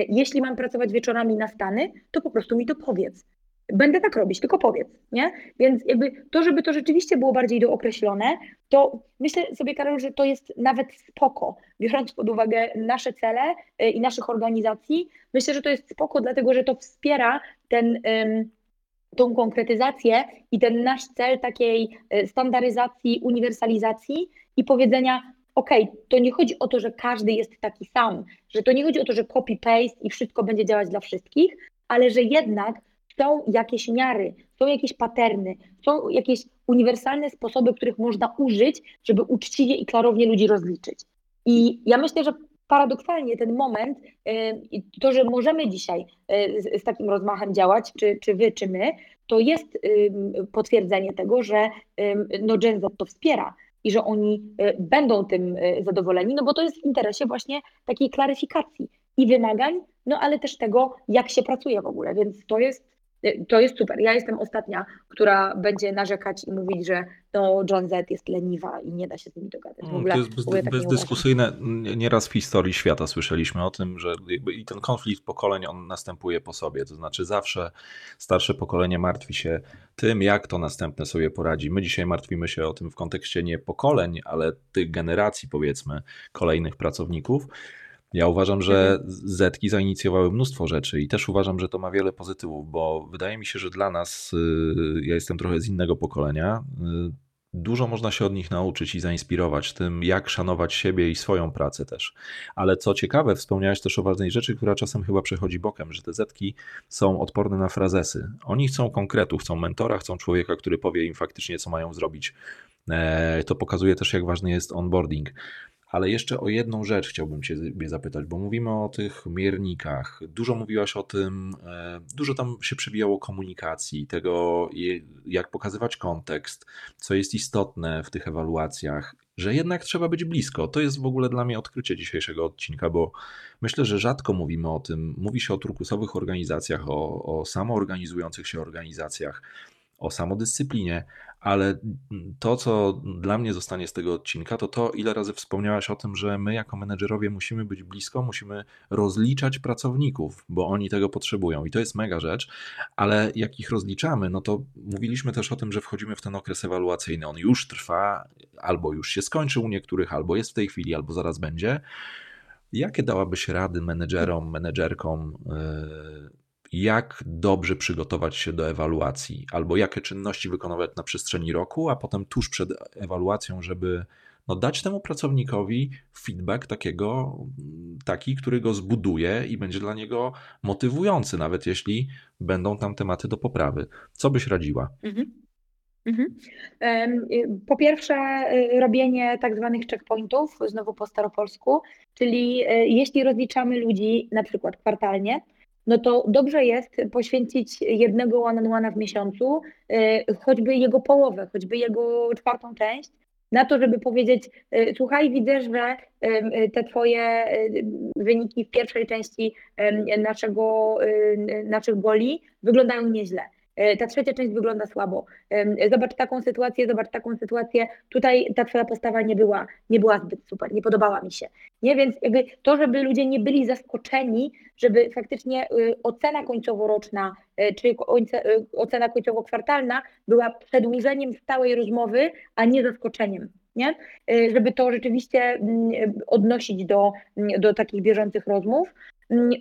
Jeśli mam pracować wieczorami na stany, to po prostu mi to powiedz będę tak robić, tylko powiedz, nie? Więc jakby to, żeby to rzeczywiście było bardziej dookreślone, to myślę sobie, Karol, że to jest nawet spoko, biorąc pod uwagę nasze cele y, i naszych organizacji, myślę, że to jest spoko, dlatego że to wspiera ten, tą konkretyzację i ten nasz cel takiej y, standaryzacji, uniwersalizacji i powiedzenia, OK, to nie chodzi o to, że każdy jest taki sam, że to nie chodzi o to, że copy-paste i wszystko będzie działać dla wszystkich, ale że jednak są jakieś miary, są jakieś paterny, są jakieś uniwersalne sposoby, których można użyć, żeby uczciwie i klarownie ludzi rozliczyć. I ja myślę, że paradoksalnie ten moment, y, to, że możemy dzisiaj y, z takim rozmachem działać, czy, czy wy, czy my, to jest potwierdzenie tego, że no Gen Z to wspiera i że oni y, będą tym zadowoleni, no bo to jest w interesie właśnie takiej klaryfikacji i wymagań, no ale też tego, jak się pracuje w ogóle, więc to jest Y, to jest super. Ja jestem ostatnia, która będzie narzekać i mówić, że no John Z jest leniwa i nie da się z nimi dogadać. W ogóle, to jest bez, tak bezdyskusyjne. Nieraz w historii świata słyszeliśmy o tym, że i ten konflikt pokoleń on następuje po sobie. To znaczy zawsze starsze pokolenie martwi się tym, jak to następne sobie poradzi. My dzisiaj martwimy się o tym w kontekście nie pokoleń, ale tych generacji, powiedzmy, kolejnych pracowników. Ja uważam, że mhm. Zetki zainicjowały mnóstwo rzeczy i też uważam, że to ma wiele pozytywów, bo wydaje mi się, że dla nas, y, ja jestem trochę z innego pokolenia, y, dużo można się od nich nauczyć i zainspirować tym, jak szanować siebie i swoją pracę też. Ale co ciekawe, wspomniałeś też o ważnej rzeczy, która czasem chyba przechodzi bokiem, że te zetki są odporne na frazesy. Oni chcą konkretu, chcą mentora, chcą człowieka, który powie im faktycznie, co mają zrobić. E, to pokazuje też, jak ważny jest onboarding. Ale jeszcze o jedną rzecz chciałbym Ciebie zapytać, bo mówimy o tych miernikach. Dużo mówiłaś o tym, e, dużo tam się przewijało komunikacji, tego, jak pokazywać kontekst, co jest istotne w tych ewaluacjach, że jednak trzeba być blisko. To jest w ogóle dla mnie odkrycie dzisiejszego odcinka, bo myślę, że rzadko mówimy o tym. Mówi się o turkusowych organizacjach, o, o samoorganizujących się organizacjach, o samodyscyplinie, ale to, co dla mnie zostanie z tego odcinka, to to, ile razy wspomniałaś o tym, że my jako menedżerowie musimy być blisko, musimy rozliczać pracowników, bo oni tego potrzebują i to jest mega rzecz, ale jak ich rozliczamy, no to mówiliśmy też o tym, że wchodzimy w ten okres ewaluacyjny. On już trwa, albo już się skończył u niektórych, albo jest w tej chwili, albo zaraz będzie. Jakie dałabyś rady menedżerom, menedżerkom, yy, jak dobrze przygotować się do ewaluacji, albo jakie czynności wykonywać na przestrzeni roku, a potem tuż przed ewaluacją, żeby no, dać temu pracownikowi feedback takiego, taki, który go zbuduje i będzie dla niego motywujący, nawet jeśli będą tam tematy do poprawy. Co byś radziła? Mhm. Mhm. Y, po pierwsze, y, robienie tak zwanych checkpointów, znowu po staropolsku, czyli y, jeśli rozliczamy ludzi na przykład kwartalnie, no to dobrze jest poświęcić jednego one-on-one w miesiącu, choćby jego połowę, choćby jego czwartą część, na to, żeby powiedzieć, słuchaj, widzę, że te twoje wyniki w pierwszej części naszego, naszych boli wyglądają nieźle ta trzecia część wygląda słabo. Zobacz taką sytuację, zobacz taką sytuację. Tutaj ta twoja postawa nie była, nie była zbyt super, nie podobała mi się. Nie, więc jakby to, żeby ludzie nie byli zaskoczeni, żeby faktycznie y, ocena końcoworoczna y, czy y, ocena końcowo-kwartalna była przedłużeniem stałej rozmowy, a nie zaskoczeniem. Nie? Żeby to rzeczywiście mm, odnosić do, do takich bieżących rozmów.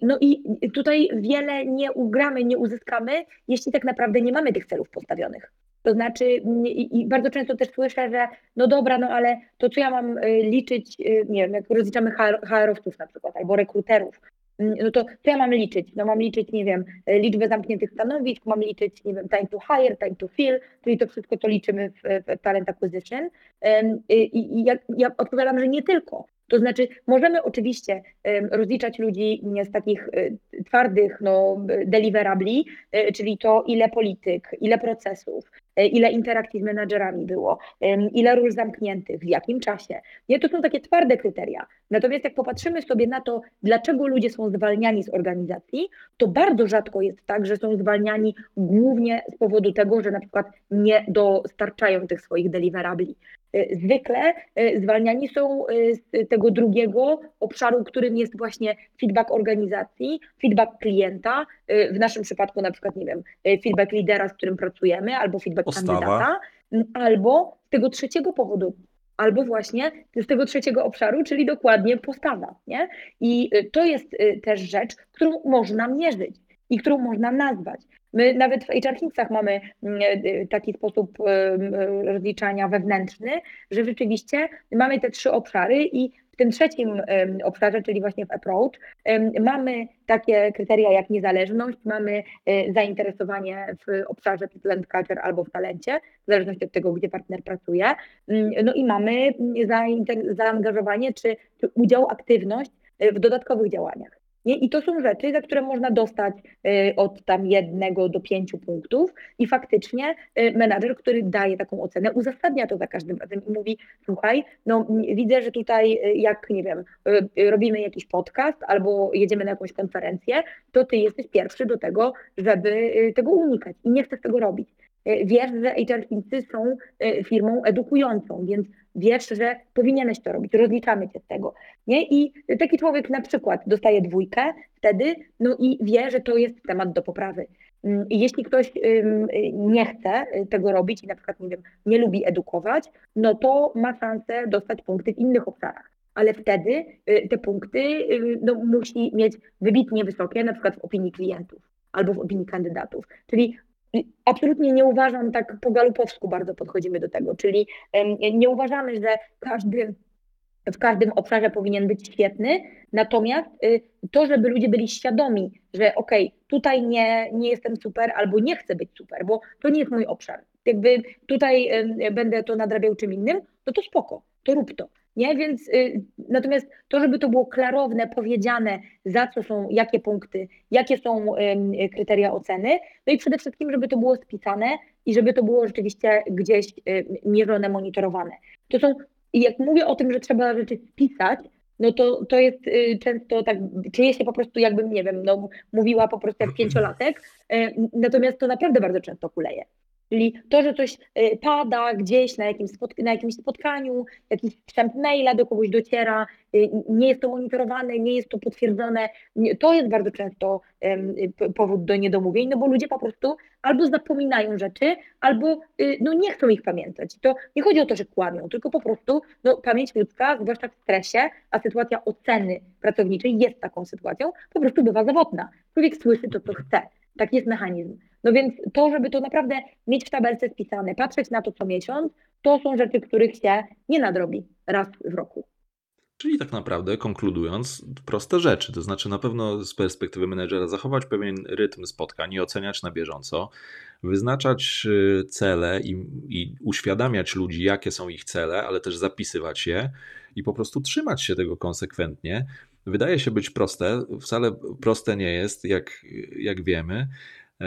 No i tutaj wiele nie ugramy, nie uzyskamy, jeśli tak naprawdę nie mamy tych celów postawionych. To znaczy, i, bardzo często też słyszę, że no dobra, no ale to co ja mam y, liczyć, y, nie wiem, jak rozliczamy HR-owców na przykład, albo rekruterów, no to co ja mam liczyć? No mam liczyć, nie wiem, liczbę zamkniętych stanowisk, mam liczyć, nie wiem, time to hire, time to fill, czyli to wszystko, co liczymy w, w talent acquisition. I, i ja, ja odpowiadam, że nie tylko. To znaczy, możemy oczywiście rozliczać ludzi z takich e, twardych no, deliverabli, e, czyli to, ile polityk, ile procesów, e, ile interakcji z menadżerami było, ile ról zamkniętych, w jakim czasie. Nie, to są takie twarde kryteria. Natomiast jak popatrzymy sobie na to, dlaczego ludzie są zwalniani z organizacji, to bardzo rzadko jest tak, że są zwalniani głównie z powodu tego, że na przykład nie dostarczają tych swoich deliverabli. E, zwykle e, zwalniani są e, z tego drugiego obszaru, którym jest właśnie feedback organizacji, feedback klienta, w naszym przypadku na przykład, nie wiem, feedback lidera, z którym pracujemy, albo feedback Postawa. kandydata, albo z tego trzeciego powodu, albo właśnie z tego trzeciego obszaru, czyli dokładnie postawa. Nie? I to jest też rzecz, którą można mierzyć i którą można nazwać. My nawet w HR Kingsach mamy mm, e, taki sposób rozliczania wewnętrzny, że rzeczywiście mamy te trzy obszary i w tym trzecim obszarze, czyli właśnie w approach, mamy takie kryteria jak niezależność, mamy e, zainteresowanie w obszarze talent culture albo w talencie, w zależności od tego, gdzie partner pracuje. Mm, no i mamy zaangażowanie czy, czy udział, aktywność e, w dodatkowych działaniach. I to są rzeczy, za które można dostać y, od tam jednego do pięciu punktów. I faktycznie y, menadżer, który daje taką ocenę, uzasadnia to za każdym razem i mówi, słuchaj, no widzę, że tutaj y, jak, nie wiem, robimy jakiś podcast albo jedziemy na jakąś konferencję, to ty jesteś pierwszy do tego, żeby tego unikać. I nie chcesz tego robić. Wiesz, że HR są firmą edukującą, więc wiesz, że powinieneś to robić, rozliczamy cię z tego. Nie? I taki człowiek na przykład dostaje dwójkę wtedy, no i wie, że to jest temat do poprawy. Mm, jeśli ktoś nie chce y, tego robić i na przykład, nie wiem, nie lubi edukować, no to ma szansę dostać punkty w innych obszarach. Ale wtedy y, te punkty y, no, musi mieć wybitnie wysokie, na przykład w opinii klientów albo w opinii kandydatów. Czyli absolutnie nie uważam, tak po galupowsku bardzo podchodzimy do tego, czyli nie uważamy, że każdy w każdym obszarze powinien być świetny, natomiast y, to, żeby ludzie byli świadomi, że okej, okay, tutaj nie, nie jestem super albo nie chcę być super, bo to nie jest mój obszar. Jakby tutaj będę to nadrabiał czym innym, no to spoko, to rób to. Nie? Więc y, natomiast to, żeby to było klarowne, powiedziane, za co są, jakie punkty, jakie są y, kryteria oceny, no i przede wszystkim, żeby to było spisane i żeby to było rzeczywiście gdzieś y, mierzone, monitorowane. To są, jak mówię o tym, że trzeba rzeczy spisać, no to, to jest y, często tak, czuję się po prostu jakbym, nie wiem, no, mówiła po prostu jak pięciolatek, y, natomiast to naprawdę bardzo często kuleje. Czyli to, że coś y, pada gdzieś na jakimś, na jakimś spotkaniu, jakiś wstęp maila do kogoś dociera, y, nie jest to monitorowane, nie jest to potwierdzone, to jest bardzo często powód do niedomówień, no bo ludzie po prostu albo zapominają rzeczy, albo y, no, nie chcą ich pamiętać. To nie chodzi o to, że kłamią, tylko po prostu no, pamięć ludzka, zwłaszcza w stresie, a sytuacja oceny pracowniczej jest taką sytuacją, po prostu bywa zawodna. Człowiek słyszy to, co chce. Tak jest mechanizm. No więc to, żeby to naprawdę mieć w tabelce spisane, patrzeć na to co miesiąc, to są rzeczy, których się nie nadrobi raz w roku. Czyli tak naprawdę, konkludując, proste rzeczy. To znaczy, na pewno z perspektywy menedżera zachować pewien rytm spotkań i oceniać na bieżąco, wyznaczać y, cele i, i uświadamiać ludzi, jakie są ich cele, ale też zapisywać je i po prostu trzymać się tego konsekwentnie. Wydaje się być proste, wcale proste nie jest, jak, jak wiemy. E,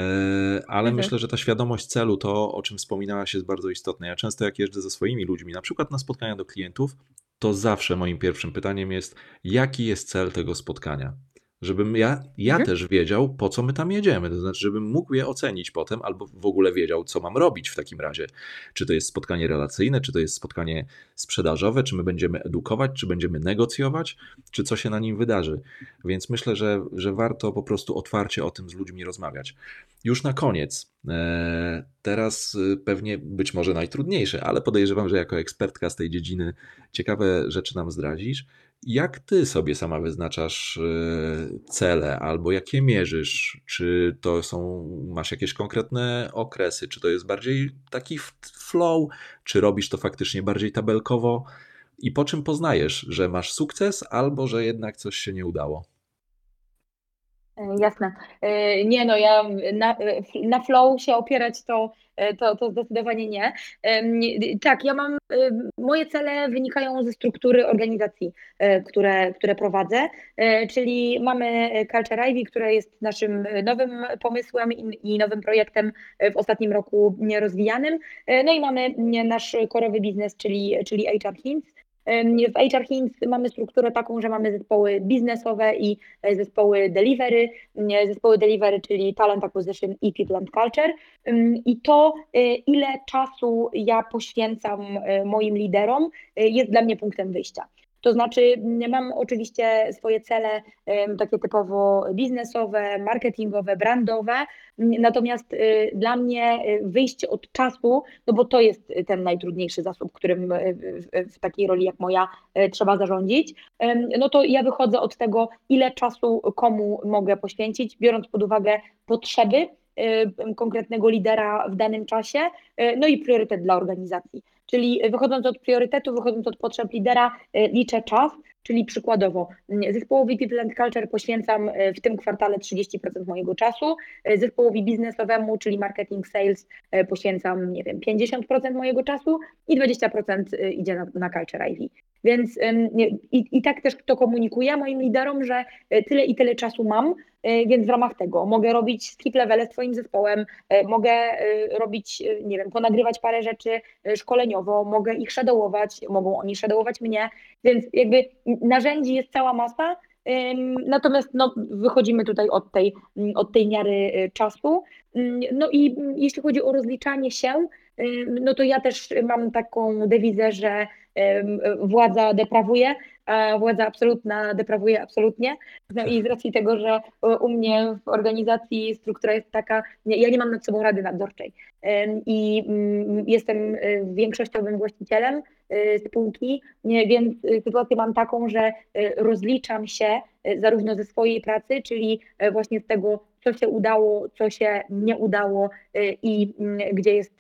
ale mhm. myślę, że ta świadomość celu, to o czym wspominałaś, jest bardzo istotne. Ja często, jak jeżdżę ze swoimi ludźmi, na przykład na spotkania do klientów, to zawsze moim pierwszym pytaniem jest, jaki jest cel tego spotkania? Żebym ja, ja mhm. też wiedział, po co my tam jedziemy. To znaczy, żebym mógł je ocenić potem, albo w ogóle wiedział, co mam robić w takim razie. Czy to jest spotkanie relacyjne, czy to jest spotkanie sprzedażowe, czy my będziemy edukować, czy będziemy negocjować, czy co się na nim wydarzy. Więc myślę, że, że warto po prostu otwarcie o tym z ludźmi rozmawiać. Już na koniec, e, teraz e, pewnie być może najtrudniejsze, ale podejrzewam, że jako ekspertka z tej dziedziny ciekawe rzeczy nam zdradzisz. Jak ty sobie sama wyznaczasz e, cele albo jakie mierzysz? Czy to są, masz jakieś konkretne okresy? Czy to jest bardziej taki flow? Czy robisz to faktycznie bardziej tabelkowo? I po czym poznajesz, że masz sukces albo że jednak coś się nie udało? E, jasne. E, nie, no ja na, na flow się opierać to, e, to, to zdecydowanie nie. Tak, ja mam, moje cele wynikają ze struktury organizacji, które, które prowadzę, czyli mamy Culture Ivy, które jest naszym nowym pomysłem i, nowym projektem w ostatnim roku rozwijanym, no i mamy nasz korowy biznes, czyli, czyli HR Hints, w HR Hints mamy strukturę taką, że mamy zespoły biznesowe i e, zespoły delivery. Zespoły delivery, czyli talent acquisition i people and culture. I to, e, ile czasu ja poświęcam e, moim liderom, jest dla mnie punktem wyjścia. To znaczy, mam oczywiście swoje cele takie typowo biznesowe, marketingowe, brandowe, natomiast y, dla mnie y, wyjście od czasu, no bo to jest ten najtrudniejszy zasób, którym y, w takiej roli jak moja trzeba zarządzić, no to ja wychodzę od tego, ile czasu komu mogę poświęcić, biorąc pod uwagę potrzeby konkretnego lidera w danym czasie, no i priorytet dla organizacji. Czyli wychodząc od priorytetu, wychodząc od potrzeb lidera, e, liczę czas, czyli przykładowo zespołowi People and Culture poświęcam e, w tym kwartale 30% mojego czasu, e, zespołowi biznesowemu, czyli marketing sales poświęcam, nie wiem, 50% mojego czasu i 20% idzie na, na Culture IV. Więc i, i tak też to komunikuję moim liderom, że tyle i tyle czasu mam, więc w ramach tego mogę robić skip levele z Twoim zespołem, e, mogę e, robić, nie wiem, ponagrywać parę rzeczy szkoleniowo, mogę ich shadowować, mogą oni shadowować mnie, więc jakby narzędzi jest cała masa, Natomiast no, wychodzimy tutaj od tej, od tej miary czasu. No i jeśli chodzi o rozliczanie się, no to ja też mam taką dewizę, że władza deprawuje, władza absolutna deprawuje absolutnie. No i z racji tego, że u mnie w organizacji struktura jest taka, ja nie mam nad sobą rady nadzorczej i mm, jestem y, większościowym właścicielem y, spółki, więc sytuację mam taką, że rozliczam się zarówno ze swojej pracy, czyli właśnie z tego, co się udało, co się nie udało i mm, gdzie jest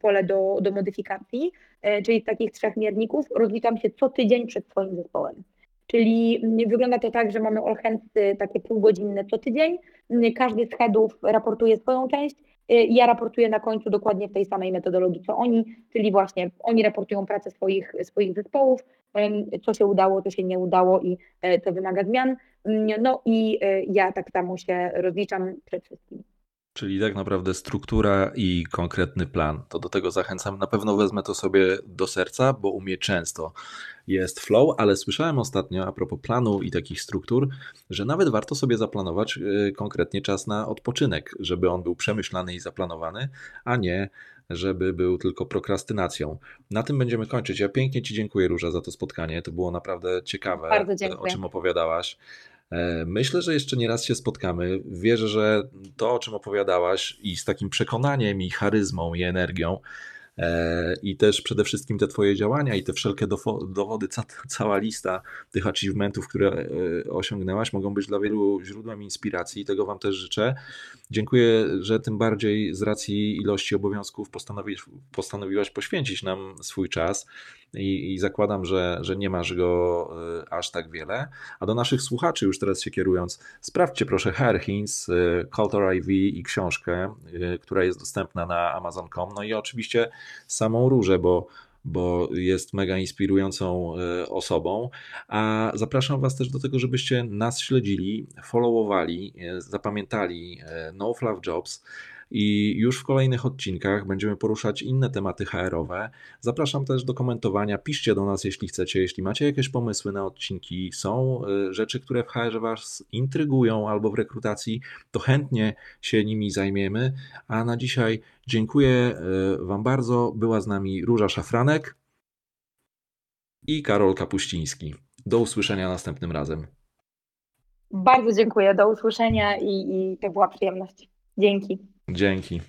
pole do, do modyfikacji, E, czyli z takich trzech mierników, rozliczam się co tydzień przed swoim zespołem. Czyli wygląda to tak, że mamy all hands takie półgodzinne co tydzień. Każdy z headów raportuje swoją część e, i ja raportuję na końcu dokładnie w tej samej metodologii co oni, czyli właśnie oni raportują pracę swoich, swoich zespołów, co się udało, co się nie udało i e, co wymaga zmian. No i ja tak samo się rozliczam przed wszystkim. Czyli tak naprawdę struktura i konkretny plan. To do tego zachęcam. Na pewno wezmę to sobie do serca, bo u mnie często jest flow, ale słyszałem ostatnio a propos planu i takich struktur, że nawet warto sobie zaplanować y, konkretnie czas na odpoczynek, żeby on był przemyślany i zaplanowany, a nie żeby był tylko prokrastynacją. Na tym będziemy kończyć. Ja pięknie Ci dziękuję, Róża, za to spotkanie. To było naprawdę ciekawe, o czym opowiadałaś. E, myślę, że jeszcze nie raz się spotkamy. Wierzę, że to, o czym opowiadałaś i z takim przekonaniem, i charyzmą, i energią, I też przede wszystkim te Twoje działania i te wszelkie dowody, ca- cała lista tych achievementów, które e, osiągnęłaś, mogą być dla wielu źródłem inspiracji. Tego Wam też życzę. Dziękuję, że tym bardziej z racji ilości obowiązków postanowisz, postanowiłaś poświęcić nam swój czas i, i zakładam, że, że nie masz go e, aż tak wiele. A do naszych słuchaczy, już teraz się kierując, sprawdźcie proszę Hairhins, e, Culture IV i książkę, e, która jest dostępna na Amazon.com. No i oczywiście samą różę, bo bo jest mega inspirującą osobą. A zapraszam Was też do tego, żebyście nas śledzili, followowali, zapamiętali No Fluff Jobs. I już w kolejnych odcinkach będziemy poruszać inne tematy HR-owe. Zapraszam też do komentowania. Piszcie do nas, jeśli chcecie, jeśli macie jakieś pomysły na odcinki, są rzeczy, które w HR Was intrygują albo w rekrutacji, to chętnie się nimi zajmiemy. A na dzisiaj dziękuję Wam bardzo. Była z nami Róża Szafranek i Karol Kapuściński. Do usłyszenia następnym razem. Bardzo dziękuję. Do usłyszenia i, i to była przyjemność. Dzięki. Dzięki.